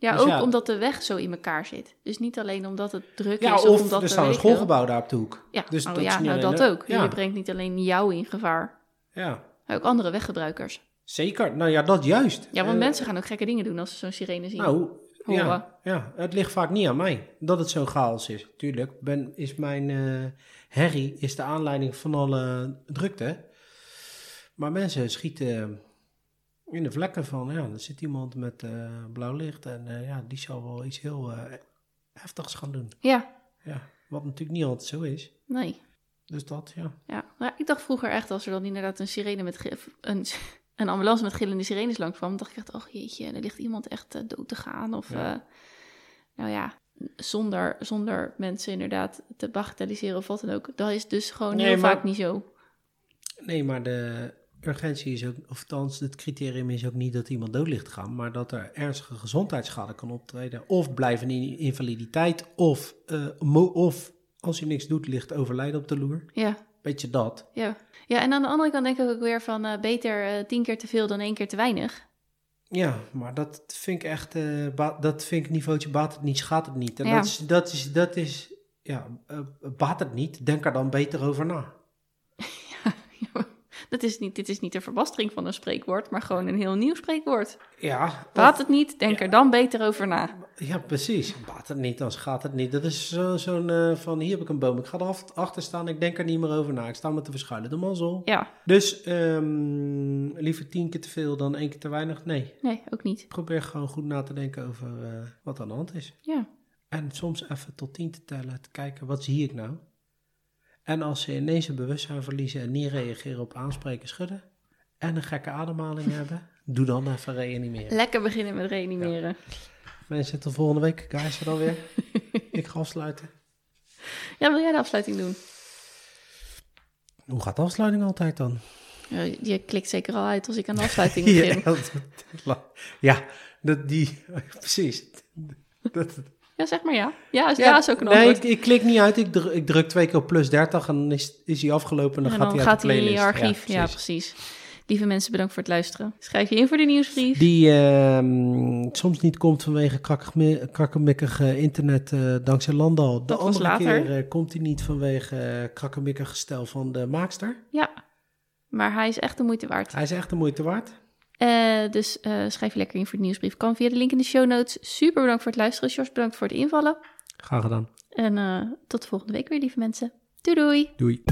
Ja, Dus ook ja. omdat de weg zo in elkaar zit. Dus niet alleen omdat het druk Ja, is of, omdat er staat een schoolgebouw daar op de hoek. Ja, Dus oh, dat ja nou dat ook. ja. Je brengt niet alleen jou in gevaar, Ja, maar ook andere weggebruikers. zeker. Nou ja, dat juist. Ja, want Eh, mensen gaan ook gekke dingen doen als ze zo'n sirene zien. Nou, Horen. ja, ja, het ligt vaak niet aan mij dat het zo chaos is. Tuurlijk, ben, is mijn eh herrie is de aanleiding van alle drukte. Maar mensen schieten in de vlekken van, ja, er zit iemand met eh, blauw licht en eh, ja, die zal wel iets heel heftigs gaan doen. Ja, Ja, wat natuurlijk niet altijd zo is. nee. Dus dat, ja. Ja, maar ik dacht vroeger echt, als er dan inderdaad een sirene met een, een ambulance met gillende sirenes langs kwam, dacht ik echt, oh jeetje, er ligt iemand echt eh, dood te gaan. Of, Ja. eh, nou ja, zonder, zonder mensen inderdaad te bagatelliseren of wat dan ook. Dat is dus gewoon Nee, heel maar- vaak niet zo. Nee, maar de urgentie is ook, of althans het criterium is ook niet dat iemand dood ligt te gaan, maar dat er ernstige gezondheidsschade kan optreden. Of blijven in invaliditeit, of, eh, of als je niks doet, ligt overlijden op de loer. Ja, Beetje dat. ja. Ja, en aan de andere kant denk ik ook weer van eh, beter eh, tien keer te veel dan één keer te weinig. Ja, maar dat vind ik echt, ba- dat vind ik niveautje baat het niet, schaadt het niet. En Ja. dat is, dat is, dat is, ja, baat het niet, denk er dan beter over na. Dat is niet, dit is niet een verbastering van een spreekwoord, maar gewoon een heel nieuw spreekwoord. Ja, Baat het niet, denk er dan beter over na. Ja, precies. Baat het niet, dan gaat het niet. Dat is zo- zo'n eh, van, hier heb ik een boom, ik ga er achter staan, ik denk er niet meer over na. Ik sta me te verschuilen, de mazzel. Ja, Dus ehm, liever tien keer te veel dan één keer te weinig? Nee. nee, ook niet. Probeer gewoon goed na te denken over eh, wat aan de hand is. Ja, En soms even tot tien te tellen, te kijken, wat zie ik nou? En als ze ineens hun bewustzijn verliezen en niet reageren op aanspreken, schudden... en een gekke ademhaling hebben, doe dan even reanimeren. lekker beginnen met reanimeren. Mensen, tot volgende week. Guys, dan weer. ik ga afsluiten. Ja, wil jij de afsluiting doen? Hoe gaat de afsluiting altijd dan? Ja, je klikt zeker al uit als ik aan de afsluiting begin. ja, dat, ja, dat die, precies. Dat, Ja, zeg maar ja. Ja, is, ja, is ook een nee, antwoord. ik, ik klik niet uit. Ik druk, ik druk twee keer op plus 30 en dan is, is hij afgelopen en dan en gaat hij uit gaat de hij in playlist. je archief. Ja, precies. precies. Lieve mensen, bedankt voor het luisteren. Schrijf je in voor de nieuwsbrief. Die ehm, soms niet komt vanwege krakkemi- krakkemikkige internet eh, dankzij Landal. De Dat was andere later. keer eh, komt hij niet vanwege uh, krakkemikkig gestel van de maakster. Ja, maar hij is echt de moeite waard. Hij is echt de moeite waard. Eh, dus eh, schrijf je lekker in voor de nieuwsbrief. Kan via de link in de show notes. Super bedankt voor het luisteren. George, bedankt voor het invallen. Graag gedaan. En eh, tot volgende week weer, lieve mensen. Doei doei! Doei.